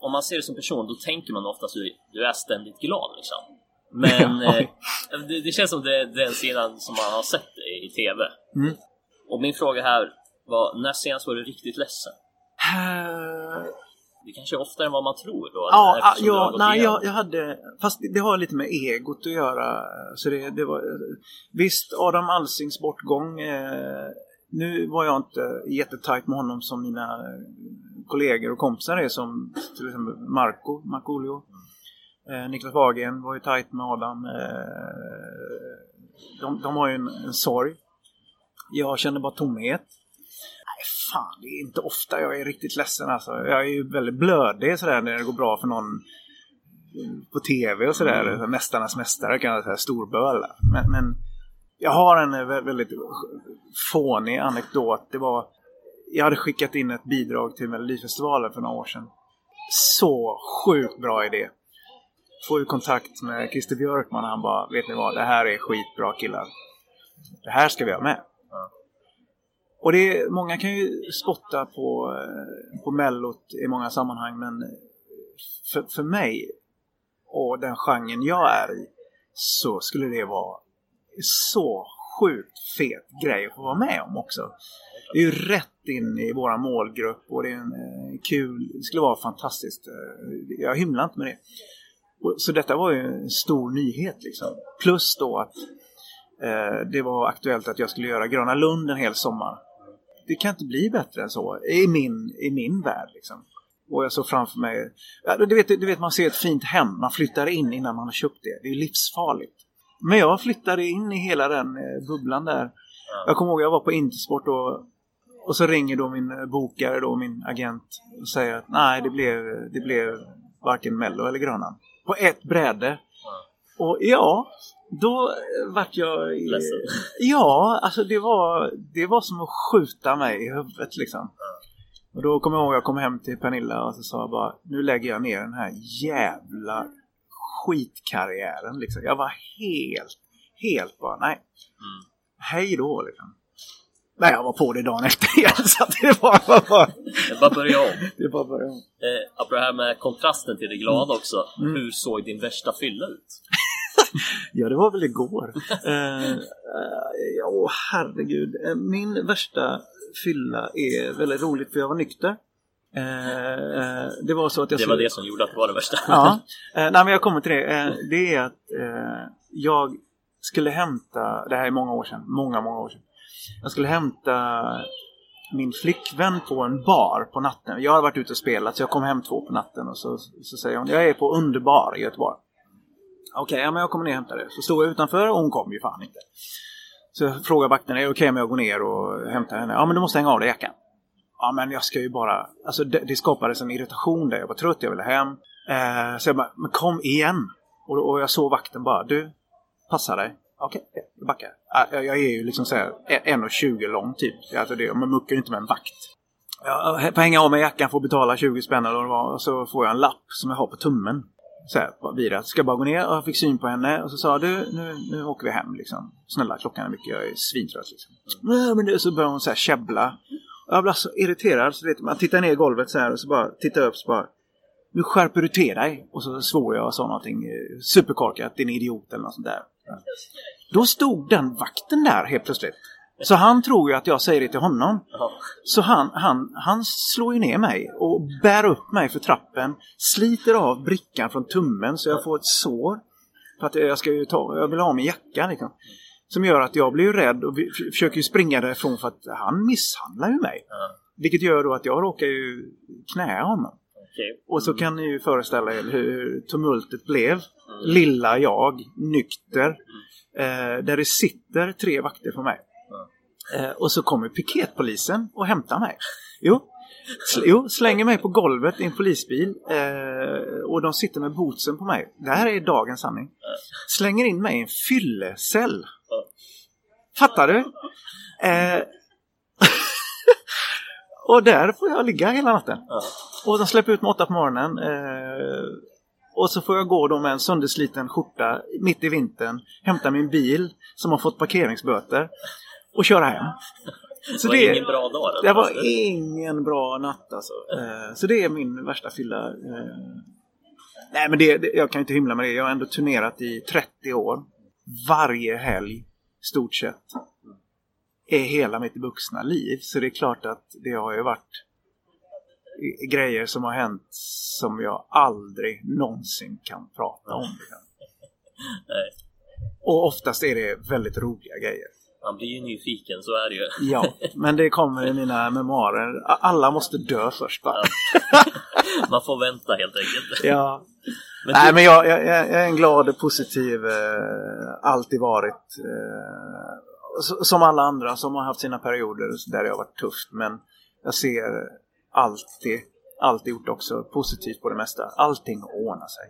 om man ser det som person, då tänker man oftast att du är ständigt glad liksom. Men eh, det, det känns som det är den sidan som man har sett i, i TV. Mm. Och min fråga här var, när senast var du riktigt ledsen? Det kanske är oftare än vad man tror då? Ja, har ja nej, jag, jag hade... Fast det, har lite med egot att göra. Så det, det var, visst, Adam Alsings bortgång. Eh, nu var jag inte jättetajt med honom som mina kollegor och kompisar är som till exempel Marco, Markoolio. Eh, Niklas Wahlgren var ju tajt med Adam. Eh, de, de har ju en, en sorg. Jag känner bara tomhet. Fan, det är inte ofta jag är riktigt ledsen alltså. Jag är ju väldigt blödig sådär när det går bra för någon på tv och sådär. Mm. Mästarnas mästare kan jag säga, storböl. Men, men jag har en vä- väldigt fånig anekdot. Det var, jag hade skickat in ett bidrag till Melodifestivalen för några år sedan. Så sjukt bra idé. Får ju kontakt med Christer Björkman och han bara, vet ni vad, det här är skitbra killar. Det här ska vi ha med. Och det är, många kan ju spotta på, eh, på mellot i många sammanhang men för, för mig och den genren jag är i så skulle det vara så sjukt fet grej att få vara med om också. Det är ju rätt in i våra målgrupp och det är en eh, kul, det skulle vara fantastiskt. Eh, jag hymlar inte med det. Och, så detta var ju en stor nyhet liksom. Plus då att eh, det var aktuellt att jag skulle göra Gröna Lund en hel sommar. Det kan inte bli bättre än så i min, i min värld liksom. Och jag såg framför mig, ja, du, vet, du vet man ser ett fint hem, man flyttar in innan man har köpt det. Det är livsfarligt. Men jag flyttade in i hela den eh, bubblan där. Jag kommer ihåg jag var på Intersport och, och så ringer då min eh, bokare, då, min agent och säger att nej det blev, det blev varken Mello eller Grönan. På ett bräde. Och ja, då eh, vart jag... eh, Ledsen. Ja, alltså det var, det var som att skjuta mig i huvudet liksom. Och då kommer jag ihåg jag kom hem till Pernilla och så sa jag bara nu lägger jag ner den här jävla skitkarriären liksom. Jag var helt, helt bara nej. Hej då liksom. Nej, jag var på det dagen efter igen så att det var var bara... Jag bara börja om. Det bara Eh, apropå det här med kontrasten till det glada också. Mm. Hur såg din värsta fylla ut? Ja, det var väl igår. eh, eh, Åh, herregud. Eh, Min värsta fylla är väldigt roligt för jag var nykter. Eh, eh, det var så att jag Det var det som gjorde att det var det värsta. Ja, eh, nej, men jag kommer till det. Det är att jag skulle hämta, det här är många år sedan, många, många år sedan. Jag skulle hämta min flickvän på en bar på natten. Jag har varit ute och spelat så jag kom hem två på natten och så, så säger hon, jag är på Underbar i Göteborg. Okej, ja, men jag kommer ner och hämtar det. Så stod jag utanför och hon kom ju fan inte. Så jag frågar vakten, är det okej om jag går ner och hämtar henne? Ja, men du måste hänga av dig jackan. Ja, men jag ska ju bara... Alltså det, det skapades en irritation där. Jag var trött, jag ville hem. Eh, så jag bara, men kom igen! Och, och jag såg vakten bara, du, passa dig. Okej, jag backar. Ah, jag, jag är ju liksom såhär 1,20 lång typ. Alltså det, man muckar ju inte med en vakt. Jag får hänga av mig jackan, får betala 20 spänn eller vad det var. Och så får jag en lapp som jag har på tummen. Så här, det. Ska bara gå ner och jag fick syn på henne och så sa du nu, nu åker vi hem liksom. Snälla klockan är mycket, jag är svintrött liksom. Nej men det, så börjar hon så här käbbla. Jag blev så irriterad så vet, man tittar ner i golvet så här och så bara tittar upp så bara nu skärper du till dig. Och så svor jag och sa någonting eh, superkorkat, din idiot eller något sånt där. Då stod den vakten där helt plötsligt. Så han tror ju att jag säger det till honom. Jaha. Så han, han, han slår ju ner mig och bär upp mig för trappen. Sliter av brickan från tummen så jag får ett sår. För att jag, ska ta, jag vill ha min jacka liksom. Som gör att jag blir ju rädd och försöker springa därifrån för att han misshandlar ju mig. Ja. Vilket gör då att jag råkar ju knäa honom. Okej. Och så kan ni ju föreställa er hur tumultet blev. Lilla jag, nykter. Eh, där det sitter tre vakter på mig. Eh, och så kommer piketpolisen och hämtar mig. Jo, sl- jo slänger mig på golvet i en polisbil. Eh, och de sitter med bootsen på mig. Det här är dagens sanning. Slänger in mig i en fyllecell. Fattar du? Eh, och där får jag ligga hela natten. Och de släpper ut mig åtta på morgonen. Eh, och så får jag gå då med en söndersliten skjorta mitt i vintern. Hämta min bil som har fått parkeringsböter. Och köra hem. Det var ingen bra dag då? Det var ingen bra natt alltså. Eh, så det är min värsta fylla. Eh, nej men det, det, jag kan inte hymla med det. Jag har ändå turnerat i 30 år. Varje helg, stort sett. Är hela mitt vuxna liv. Så det är klart att det har ju varit grejer som har hänt som jag aldrig någonsin kan prata om. Och oftast är det väldigt roliga grejer. Man blir ju nyfiken, så är det ju. Ja, men det kommer i mina memoarer. Alla måste dö först va? Man får vänta helt enkelt. Ja. Men Nej, du, men jag, jag, jag är en glad, positiv, eh, alltid varit. Eh, som alla andra som har haft sina perioder där det har varit tufft. Men jag ser alltid, alltid gjort också positivt på det mesta. Allting ordnar sig.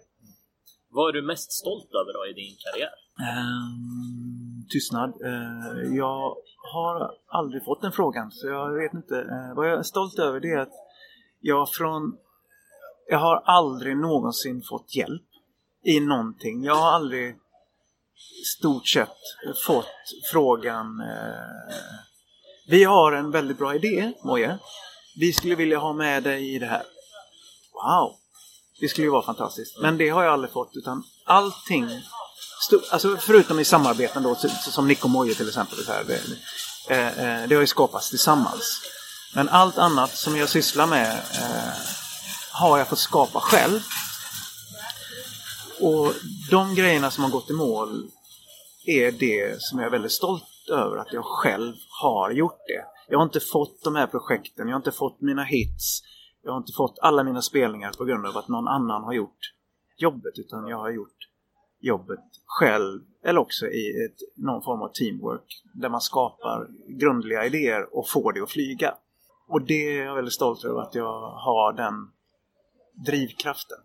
Vad är du mest stolt över då i din karriär? Ehm, tystnad. Eh, jag har aldrig fått den frågan så jag vet inte. Eh, vad jag är stolt över det är att jag från... Jag har aldrig någonsin fått hjälp i någonting. Jag har aldrig stort sett fått frågan eh, Vi har en väldigt bra idé, Moje. Vi skulle vilja ha med dig i det här. Wow! Det skulle ju vara fantastiskt. Men det har jag aldrig fått utan allting Alltså förutom i samarbeten då, typ som Nick och Moje till exempel. Så här, det, eh, eh, det har ju skapats tillsammans. Men allt annat som jag sysslar med eh, har jag fått skapa själv. Och de grejerna som har gått i mål är det som jag är väldigt stolt över att jag själv har gjort det. Jag har inte fått de här projekten, jag har inte fått mina hits, jag har inte fått alla mina spelningar på grund av att någon annan har gjort jobbet utan jag har gjort jobbet själv eller också i ett, någon form av teamwork där man skapar grundliga idéer och får det att flyga. Och det är jag väldigt stolt över att jag har den drivkraften.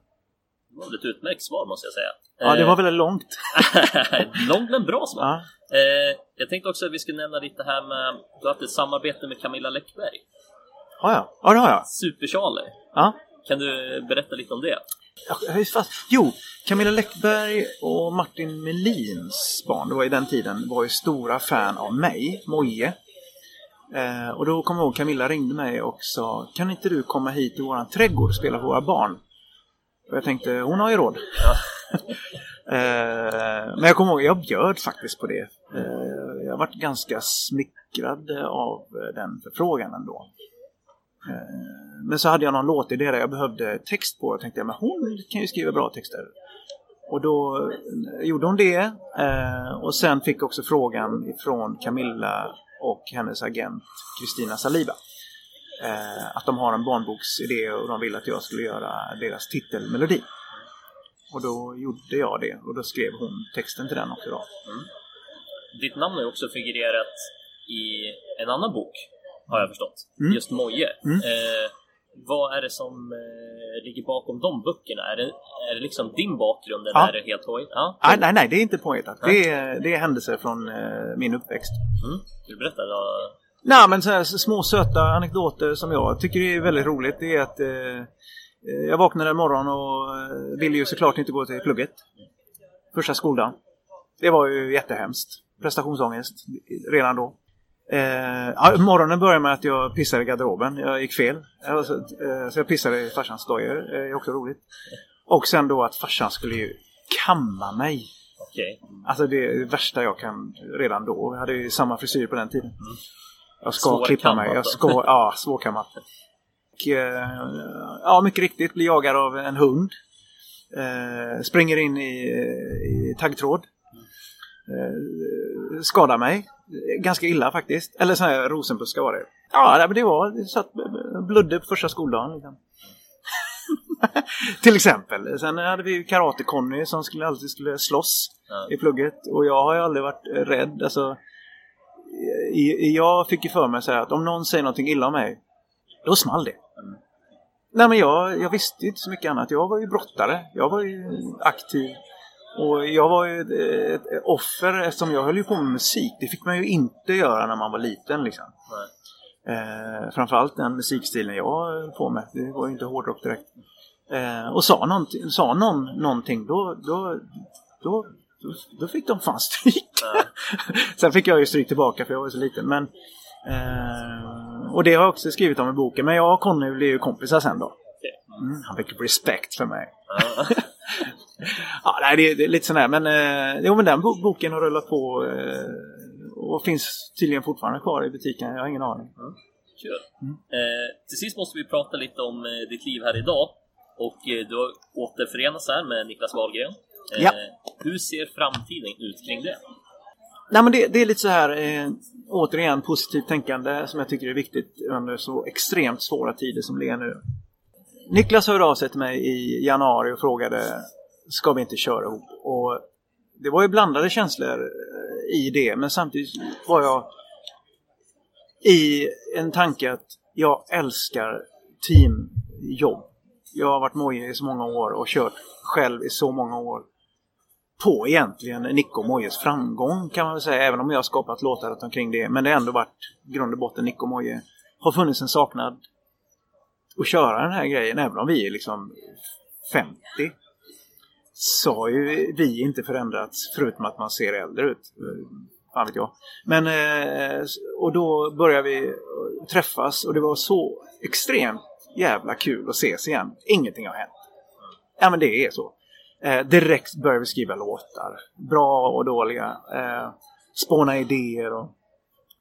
Det var ett utmärkt svar måste jag säga. Ja, det var väldigt långt. Långt men bra svar. Ja. Eh, jag tänkte också att vi skulle nämna lite här med... Du har haft ett samarbete med Camilla Läckberg. Ja, ja. ja det har jag. Super-Charlie. Ja. Kan du berätta lite om det? Ja, fast. Jo, Camilla Läckberg och Martin Melins barn, det var i den tiden, var ju stora fan av mig, Moje. Eh, och då kommer jag ihåg Camilla ringde mig och sa Kan inte du komma hit till våran trädgård och spela för våra barn? Och jag tänkte, hon har ju råd. eh, men jag kommer ihåg, jag bjöd faktiskt på det. Eh, jag varit ganska smickrad av den förfrågan ändå. Eh, men så hade jag någon låtidé där jag behövde text på och tänkte jag, men hon kan ju skriva bra texter. Och då eh, gjorde hon det eh, och sen fick också frågan ifrån Camilla och hennes agent Kristina Saliba. Att de har en barnboksidé och de vill att jag skulle göra deras titelmelodi. Och då gjorde jag det och då skrev hon texten till den också. Då. Mm. Ditt namn har ju också figurerat i en annan bok, har jag förstått. Mm. Just Moje. Mm. Eh, vad är det som eh, ligger bakom de böckerna? Är det, är det liksom din bakgrund eller Ja. är det helt hoj? Ja. Nej, nej, nej, det är inte påhittat. Det är, det är händelser från eh, min uppväxt. Mm. Du berättar då. Nej, men så här små söta anekdoter som jag tycker är väldigt roligt. Det är att eh, eh, jag vaknade en morgon och eh, ville ju såklart inte gå till plugget. Första skoldagen. Det var ju jättehemskt. Prestationsångest redan då. Eh, morgonen började med att jag pissade i garderoben. Jag gick fel. Alltså, eh, så jag pissade i farsans dojor. Eh, Det är också roligt. Och sen då att farsan skulle ju kamma mig. Okej. Alltså det är det värsta jag kan redan då. Jag hade ju samma frisyr på den tiden. Jag ska Svårkammat klippa mig. Jag ska, ja, svårkammat. Och, eh, ja, mycket riktigt blir jagad av en hund. Eh, springer in i, i taggtråd. Eh, skadar mig. Ganska illa faktiskt. Eller sån här rosenbuskar var det. Ja, det var det satt blödde på första skoldagen. Liksom. Till exempel. Sen hade vi ju Karate-Conny som skulle alltid skulle slåss Ja. i plugget. Och jag har ju aldrig varit rädd. Alltså, jag fick ju för mig så här att om någon säger någonting illa om mig, då small det. Nej men jag, jag visste inte så mycket annat. Jag var ju brottare. Jag var ju aktiv. Och jag var ju ett, ett offer eftersom jag höll ju på med musik. Det fick man ju inte göra när man var liten liksom. Eh, framförallt den musikstilen jag höll på med. Det var ju inte hårdrock direkt. Eh, och sa, någonting, sa någon någonting då, då, då, då, då fick de fan stryk. Sen fick jag ju stryk tillbaka för jag var så liten. Men, eh, och det har jag också skrivit om i boken. Men jag och Conny blev ju kompisar sen då. Mm, han fick respekt för mig. Ja. Nej, det, är- det är lite sådär. Men, eh, jo, men den bo- boken har rullat på eh, och finns tydligen fortfarande kvar i butiken. Jag har ingen aning. Kul. Eh, till sist måste vi prata lite om eh, ditt liv här idag. Och eh, du har återförenats här med Niklas Wahlgren. Eh, Ja. Hur ser framtiden ut kring det? Nej, men det, det är lite så här, eh, återigen, positivt tänkande som jag tycker är viktigt under så extremt svåra tider som det är nu. Niklas hörde av sig till mig i januari och frågade ska vi inte köra ihop? Och det var ju blandade känslor eh, i det, men samtidigt var jag i en tanke att jag älskar teamjobb. Jag har varit Moje i så många år och kört själv i så många år. på egentligen Nico Mojes framgång kan man väl säga. Även om jag har skapat låtar runt omkring det. Men det har ändå varit i grund och botten Nico Moje. Har funnits en saknad att köra den här grejen. Även om vi är liksom 50 så har ju vi inte förändrats förutom att man ser äldre ut. Eh, fan vet jag. Men, eh, och då började vi träffas och det var så extremt jävla kul att ses igen. Ingenting har hänt. Ja men det är så. Eh, direkt började vi skriva låtar. Bra och dåliga. Eh, spåna idéer och,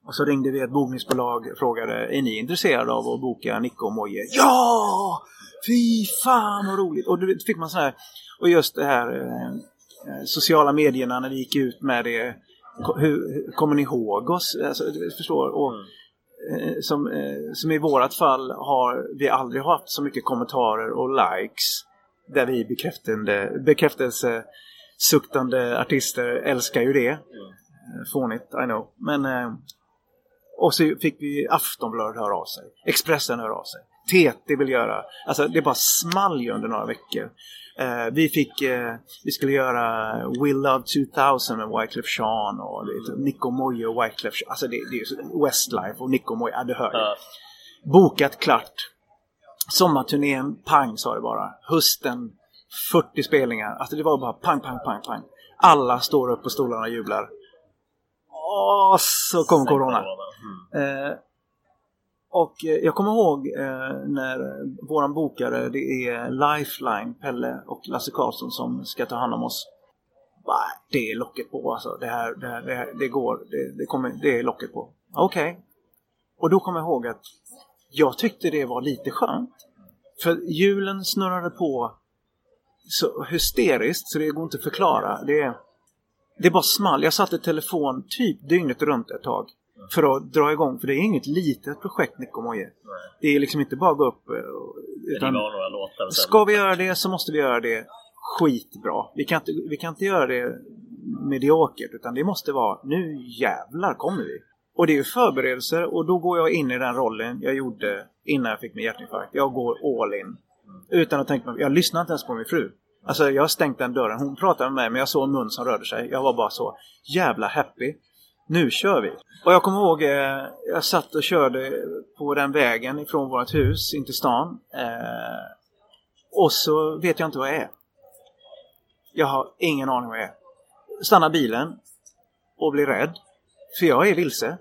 och så ringde vi ett bokningsbolag och frågade är ni intresserade av att boka Nico och Moje? Ja! Fy fan vad roligt! Och då fick man sån här och just det här eh, eh, sociala medierna när vi gick ut med det. Hur, kommer ni ihåg oss? Alltså, förstår? Och, eh, som, eh, som i vårat fall har vi aldrig haft så mycket kommentarer och likes där vi bekräftande, bekräftelsesuktande artister älskar ju det. Eh, Fånigt, I know. Men och så fick vi Aftonbladet höra av sig. Expressen höra av sig. TT vill göra. Alltså det bara small ju under några veckor. Eh, vi fick, eh, vi skulle göra Will Love 2000 med Wyclef Jean och det, Nico Moje och Wyclef Jean. Alltså det, det är Westlife och Nico Moje, ja du hör. Ja. Bokat klart. Sommarturnén, pang sa det bara. Hösten, 40 spelningar. Alltså det var bara pang, pang, pang, pang. Alla står upp på stolarna och jublar. Så kom corona. Mm. Eh, och eh, jag kommer ihåg eh, när våran bokare, det är Lifeline, Pelle och Lasse Karlsson som ska ta hand om oss. Bah, det är locket på alltså. Det här, det, här, det, här, det går, det, det, kommer, det är locket på. Okej. Och då kommer jag ihåg att jag tyckte det var lite skönt. För hjulen snurrade på så hysteriskt så det går inte att förklara. Det, det bara small. Jag satte telefon typ dygnet runt ett tag. För att dra igång. För det är inget litet projekt Nico Moje. Det är liksom inte bara att gå upp. eh, Utan ska vi göra det så måste vi göra det skitbra. Vi kan inte, vi kan inte göra det mediokert. Utan det måste vara nu jävlar kommer vi. Och det är ju förberedelser och då går jag in i den rollen jag gjorde innan jag fick min hjärtinfarkt. Jag går all in. Utan att tänka mig, jag lyssnar inte ens på min fru. Alltså jag har stängt den dörren. Hon pratade med mig men jag såg en mun som rörde sig. Jag var bara så jävla happy. Nu kör vi! Och jag kommer ihåg, eh, jag satt och körde på den vägen ifrån vårt hus in till stan. Eh, och så vet jag inte vad jag är. Jag har ingen aning vad jag är. Stannar bilen och blir rädd. För jag är vilse.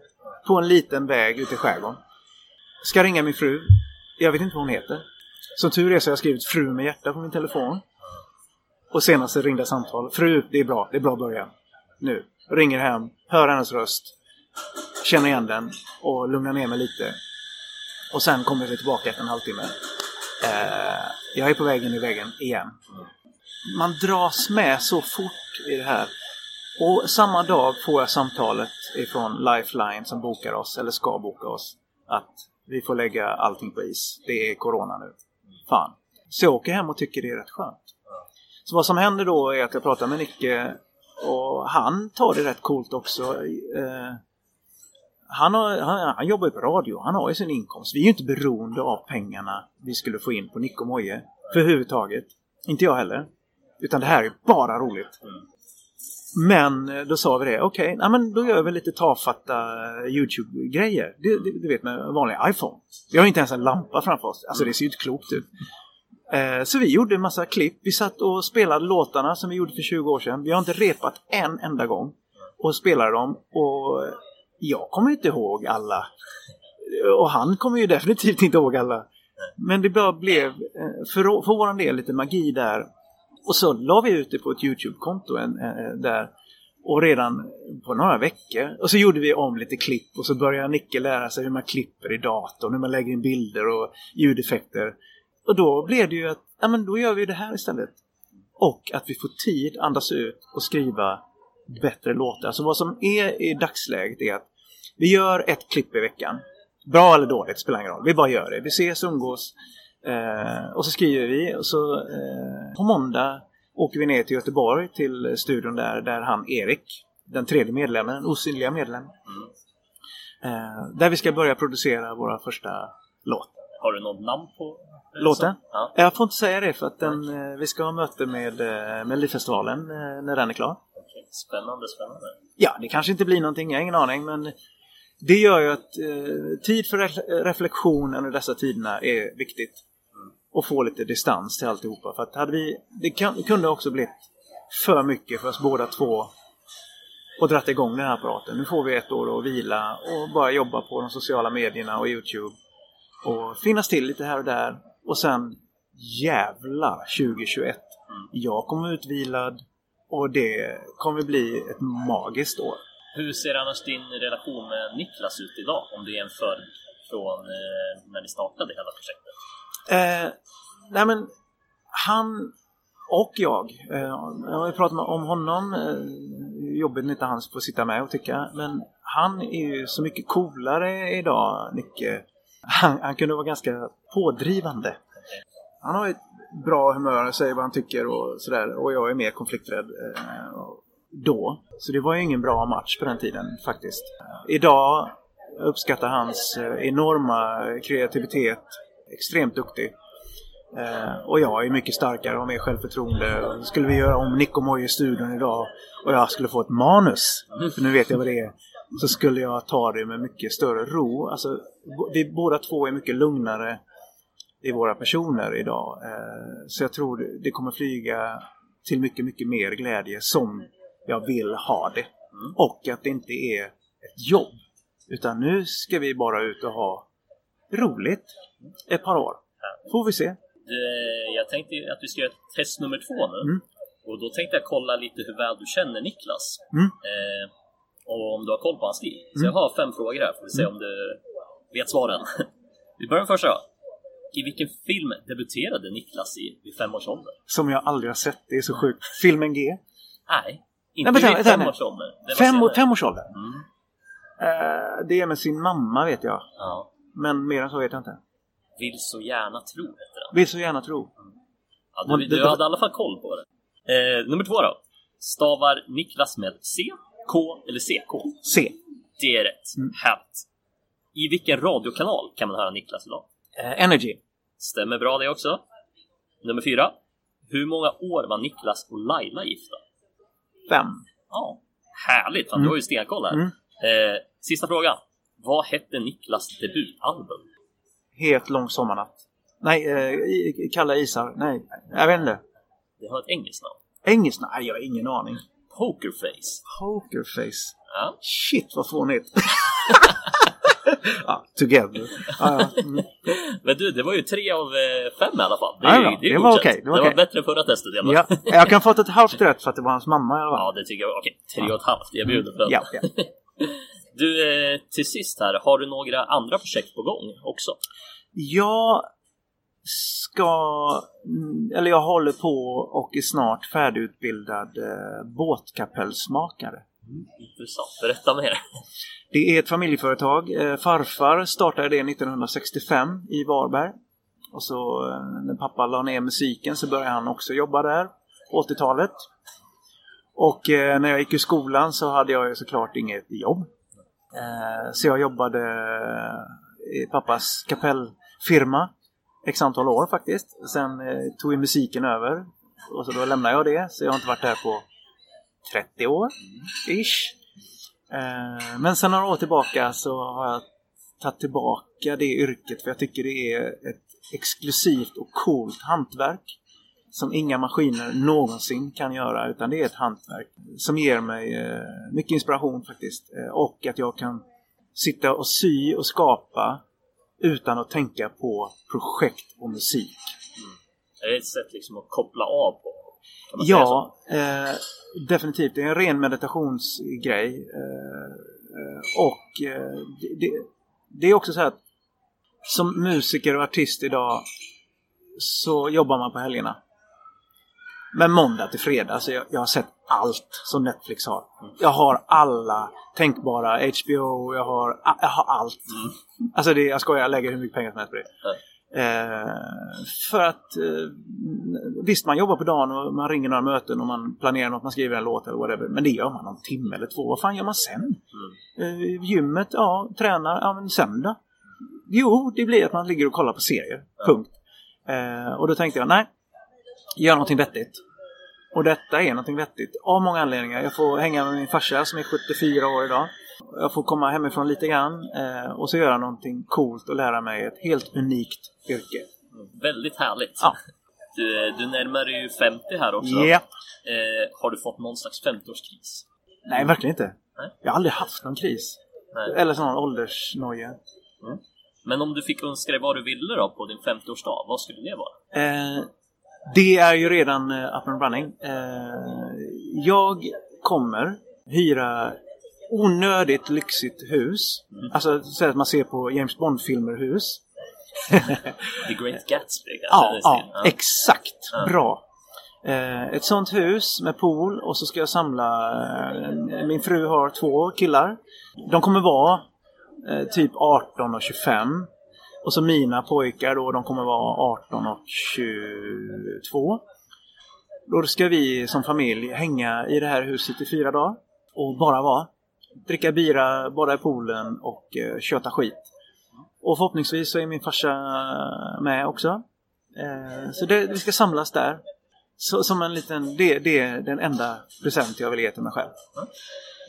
På en liten väg ute i skärgården. Ska ringa min fru. Jag vet inte vad hon heter. Som tur är så har jag skrivit fru med hjärta på min telefon. Och senaste ringda samtal. Fru, det är bra. Det är bra början. Nu. Ringer hem, hör hennes röst. Känner igen den och lugnar ner mig lite. Och sen kommer vi tillbaka efter en halvtimme. Eh, jag är på väg in i väggen igen. Man dras med så fort i det här. Och samma dag får jag samtalet ifrån Lifeline som bokar oss, eller ska boka oss, att vi får lägga allting på is. Det är Corona nu. Fan. Så jag åker hem och tycker det är rätt skönt. Så vad som händer då är att jag pratar med Nicke och han tar det rätt coolt också. Eh, han, har, han, han jobbar ju på radio, han har ju sin inkomst. Vi är ju inte beroende av pengarna vi skulle få in på Nico Moje för överhuvudtaget. Inte jag heller. Utan det här är bara roligt. Men eh, då sa vi det, okej, okay, men då gör vi lite tafatta YouTube-grejer. Du, du, du vet med vanliga vanlig iPhone. Vi har inte ens en lampa framför oss. Alltså det ser ju inte klokt ut. Eh, så vi gjorde en massa klipp. Vi satt och spelade låtarna som vi gjorde för 20 år sedan. Vi har inte repat en enda gång. Och spelade dem. Och jag kommer inte ihåg alla. Och han kommer ju definitivt inte ihåg alla. Men det bara blev eh, för, för vår del lite magi där. Och så la vi ut det på ett YouTube-konto där. Och redan på några veckor. Och så gjorde vi om lite klipp och så började Nicke lära sig hur man klipper i datorn, hur man lägger in bilder och ljudeffekter. Och då blev det ju att, ja men då gör vi det här istället. Och att vi får tid, andas ut och skriva bättre låtar. Så vad som är i dagsläget är att vi gör ett klipp i veckan. Bra eller dåligt, spelar ingen roll. Vi bara gör det. Vi ses, umgås. Eh, och så skriver vi och så eh, på måndag åker vi ner till Göteborg till studion där, där han Erik, den tredje medlemmen, den osynliga medlemmen. Eh, där vi ska börja producera våra första låt. Har du något namn på Låten? Ja. Jag får inte säga det för att den, eh, vi ska ha möte med eh, Melodifestivalen eh, när den är klar. okej. Spännande, spännande. Ja, det kanske inte blir någonting, jag har ingen aning. Men det gör ju att eh, tid för re- reflektion under dessa tiderna är viktigt. Och få lite distans till alltihopa. För att hade vi, det kan, kunde också blivit för mycket för oss båda två och dratt igång den här apparaten. Nu får vi ett år att vila och bara jobba på de sociala medierna och Youtube. Och finnas till lite här och där. Och sen jävlar 2021. Jag kommer utvilad och det kommer bli ett magiskt år. Hur ser annars din relation med Niklas ut idag? Om du jämför från eh, när ni startade hela projektet. Eh, nej men, han och jag. Eh, jag har ju pratat om honom. Eh, jobbigt när inte han får sitta med och tycka. Men han är ju så mycket coolare idag, Nicke. Han, han kunde vara ganska pådrivande. Han har ett bra humör, säger vad han tycker och sådär. Och jag är mer konflikträdd eh, då. Så det var ju ingen bra match på den tiden faktiskt. Idag uppskattar hans eh, enorma kreativitet. Extremt duktig. Eh, och jag är mycket starkare och mer självförtroende. Skulle vi göra om Nick och Moj i studion idag och jag skulle få ett manus, för nu vet jag vad det är, så skulle jag ta det med mycket större ro. Alltså, vi båda två är mycket lugnare i våra personer idag. Eh, så jag tror det- kommer flyga till mycket, mycket mer glädje som jag vill ha det. Och att det inte är ett jobb. Utan nu ska vi bara ut och ha roligt ett par år. Får vi se. Det, jag tänkte att vi ska göra test nummer två nu. Mm. Och då tänkte jag kolla lite hur väl du känner Niklas. Mm. Eh, och om du har koll på hans stil. Så jag har fem frågor här, får vi se om du vet svaren. vi börjar med första då. I vilken film debuterade Niklas i vid fem års ålder? Som jag aldrig har sett. Det är så sjukt. Filmen G. Nej, inte vänta, vid fem nej. års ålder. Fem, fem års ålder. Mm. Eh, det är med sin mamma vet jag. Ja. Men mer än så vet jag inte. Vill så gärna tro heter den. Vill så gärna tro. Ja, Men du, det- du hade i alla fall koll på det. Eh, nummer två då. Stavar Niklas med C, K eller CK? C. Det är rätt. Mm. Härligt. I vilken radiokanal kan man höra Niklas idag? Eh, Energy. Stämmer bra det också. Nummer fyra. Hur många år var Niklas och Laila gifta? Fem. Ja, härligt. Fan, Du har ju stenkoll här. Mm. Eh, sista frågan. Vad hette Niklas debutalbum? Het lång sommarnatt. Nej, eh, kalla isar. Nej, jag vet inte. Det har ett engelskt namn. Engelskt? Nej, jag har ingen aning. Pokerface. Pokerface. Ja. Shit vad fånigt. ja, together. Ja, ja. Mm. Men du, det var ju tre av eh, fem i alla fall. Det, Ja, är- ja, det, det var okej, det var det var bättre än förra testet. Ja. Jag kan fått ett halvt rätt för att det var hans mamma i alla fall. Ja, det tycker jag. Okej, tre och ett halvt. Jag bjuder på. Ja, ja. Du, eh, till sist här. Har du några andra projekt på gång också? Jag ska, mm, eller jag håller på och är snart färdigutbildad eh, båtkapellsmakare. Intressant. Berätta mer. Det är ett familjeföretag. Eh, farfar startade det 1965 i Varberg. Och så eh, när pappa la ner musiken så började han också jobba där på 80-talet. Och eh, när jag gick i skolan så hade jag såklart inget jobb. Eh, så jag jobbade i pappas kapellfirma x antal år faktiskt. Sen eh, tog ju musiken över. Och så då lämnade jag det. Så jag har inte varit där på 30 år. Ish. Eh, men sen några år tillbaka så har jag tagit tillbaka det yrket för jag tycker det är ett exklusivt och coolt hantverk som inga maskiner någonsin kan göra utan det är ett hantverk som ger mig eh, mycket inspiration faktiskt eh, och att jag kan sitta och sy och skapa utan att tänka på projekt och musik. Är det ett sätt liksom att koppla av på? Ja, eh, definitivt. Det är en ren meditationsgrej. Eh, eh, och eh, det, det, är också så att som musiker och artist idag så jobbar man på helgerna. Men måndag till fredag, så jag, jag har sett allt som Netflix har. Jag har alla tänkbara HBO, jag har, jag har allt. Alltså det, jag skojar, jag lägger hur mycket pengar som helst på det. Eh, för att eh, visst, man jobbar på dagen och man ringer några möten och man planerar något, man skriver en låt eller whatever. Men det gör man någon timme eller två. Vad fan gör man sen? Eh, gymmet, ja, tränar, ja men sen då? Jo, det blir att man ligger och kollar på serier. Punkt. Eh, och då tänkte jag, nej, gör någonting vettigt. Och detta är någonting vettigt av många anledningar. Jag får hänga med min farsa som är 74 år idag. Jag får komma hemifrån lite grann eh, och så göra någonting coolt och lära mig ett helt unikt yrke. Väldigt härligt. Ja. Du, du närmar dig ju 50 här också. Ja. Eh, har du fått någon slags 50-årskris? Nej, verkligen inte. Nej. Jag har aldrig haft någon kris. Nej. Eller sån åldersnoja. Men om du fick önska dig vad du ville då på din 50-årsdag, vad skulle det vara? Eh, det är ju redan eh, up and running. Eh, jag kommer hyra onödigt lyxigt hus. Alltså så att man ser på James Bond-filmer hus. The Great Gatsby? Ja, ja, exakt. Ja. Bra. Eh, ett sånt hus med pool och så ska jag samla... Min fru har två killar. De kommer vara typ 18 och 25. Och så mina pojkar då, de kommer vara 18 och 22. Då ska vi som familj hänga i det här huset i fyra dagar. Och bara vara. Dricka bira, bada i poolen och eh, köta skit. Och förhoppningsvis så är min farsa med också. Eh, så det, vi ska samlas där. Så, som en liten, det, det är den enda present jag vill ge till mig själv.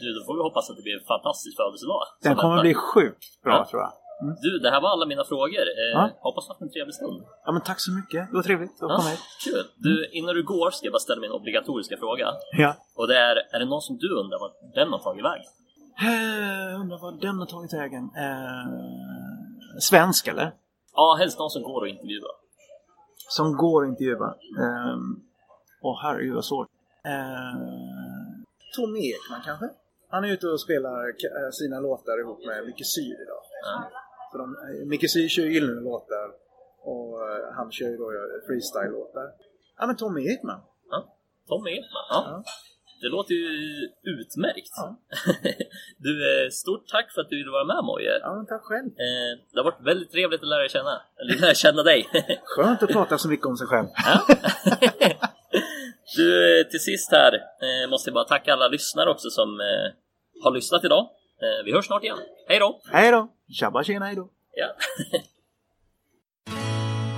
Du, då får vi hoppas att det blir en fantastisk födelsedag. Den kommer bli sjukt bra Ja. tror jag. Du, det här var alla mina frågor. Eh, Ja. Hoppas du haft en trevlig stund. Ja men tack så mycket. Det var trevligt att Ja, komma hit. kul. Du, innan du går ska jag bara ställa min obligatoriska fråga. Ja. Och det är, är det någon som du undrar vart den har tagit vägen? Eh, undrar vad den har tagit vägen. Eh, svensk eller? Ja, helst någon som går att intervjua. Som går att intervjua. Eh, Åh herregud vad svårt. Eh, Tom Ekman kanske? Han är ute och spelar eh, sina låtar ihop med Micke Syr idag. Ja. Så de, eh, Micke Syr kör ju låtar och eh, han kör ju då eh, freestyle-låtar. Ja men Tom Ekman. Ja. Tom Ekman. Ja. Ja. Det låter ju utmärkt. Ja. Du, stort tack för att du ville vara med Moje. Ja men tack själv. Det har varit väldigt trevligt att lära känna. Eller lära känna dig. Skönt att prata så mycket om sig själv. Ja. Du, till sist här måste jag bara tacka alla lyssnare också som har lyssnat idag. Eh, Vi hörs snart igen. Hej då! Hej då! Tjabba tjena hej då! Ja.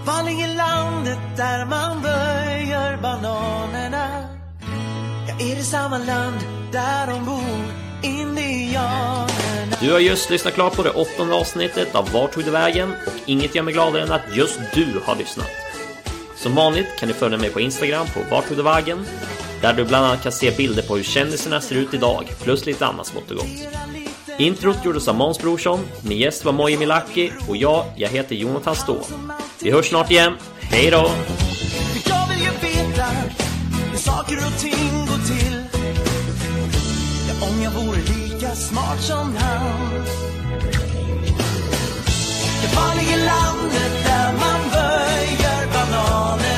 Var ligger landet där man böjer bananerna? Ja, är det samma land där de bor, indianerna? Du har just lyssnat klart på det åttonde avsnittet av Vart tog det vägen? Och inget gör mig gladare än att just du har lyssnat. Som vanligt kan du följa mig på Instagram på Vart tog det vägen? Där du bland annat kan se bilder på hur kändisarna ser ut idag, plus lite annat smått och gott. Introt gjordes av Måns Brorsson, min gäst var Moje Milaki och jag, jag heter Jonathan Stå. Vi hörs snart igen, hej då! Jag vill ju veta hur saker och ting går till. Ja, Om jag vore lika smart som han. Jag var landet där man böjer bananer.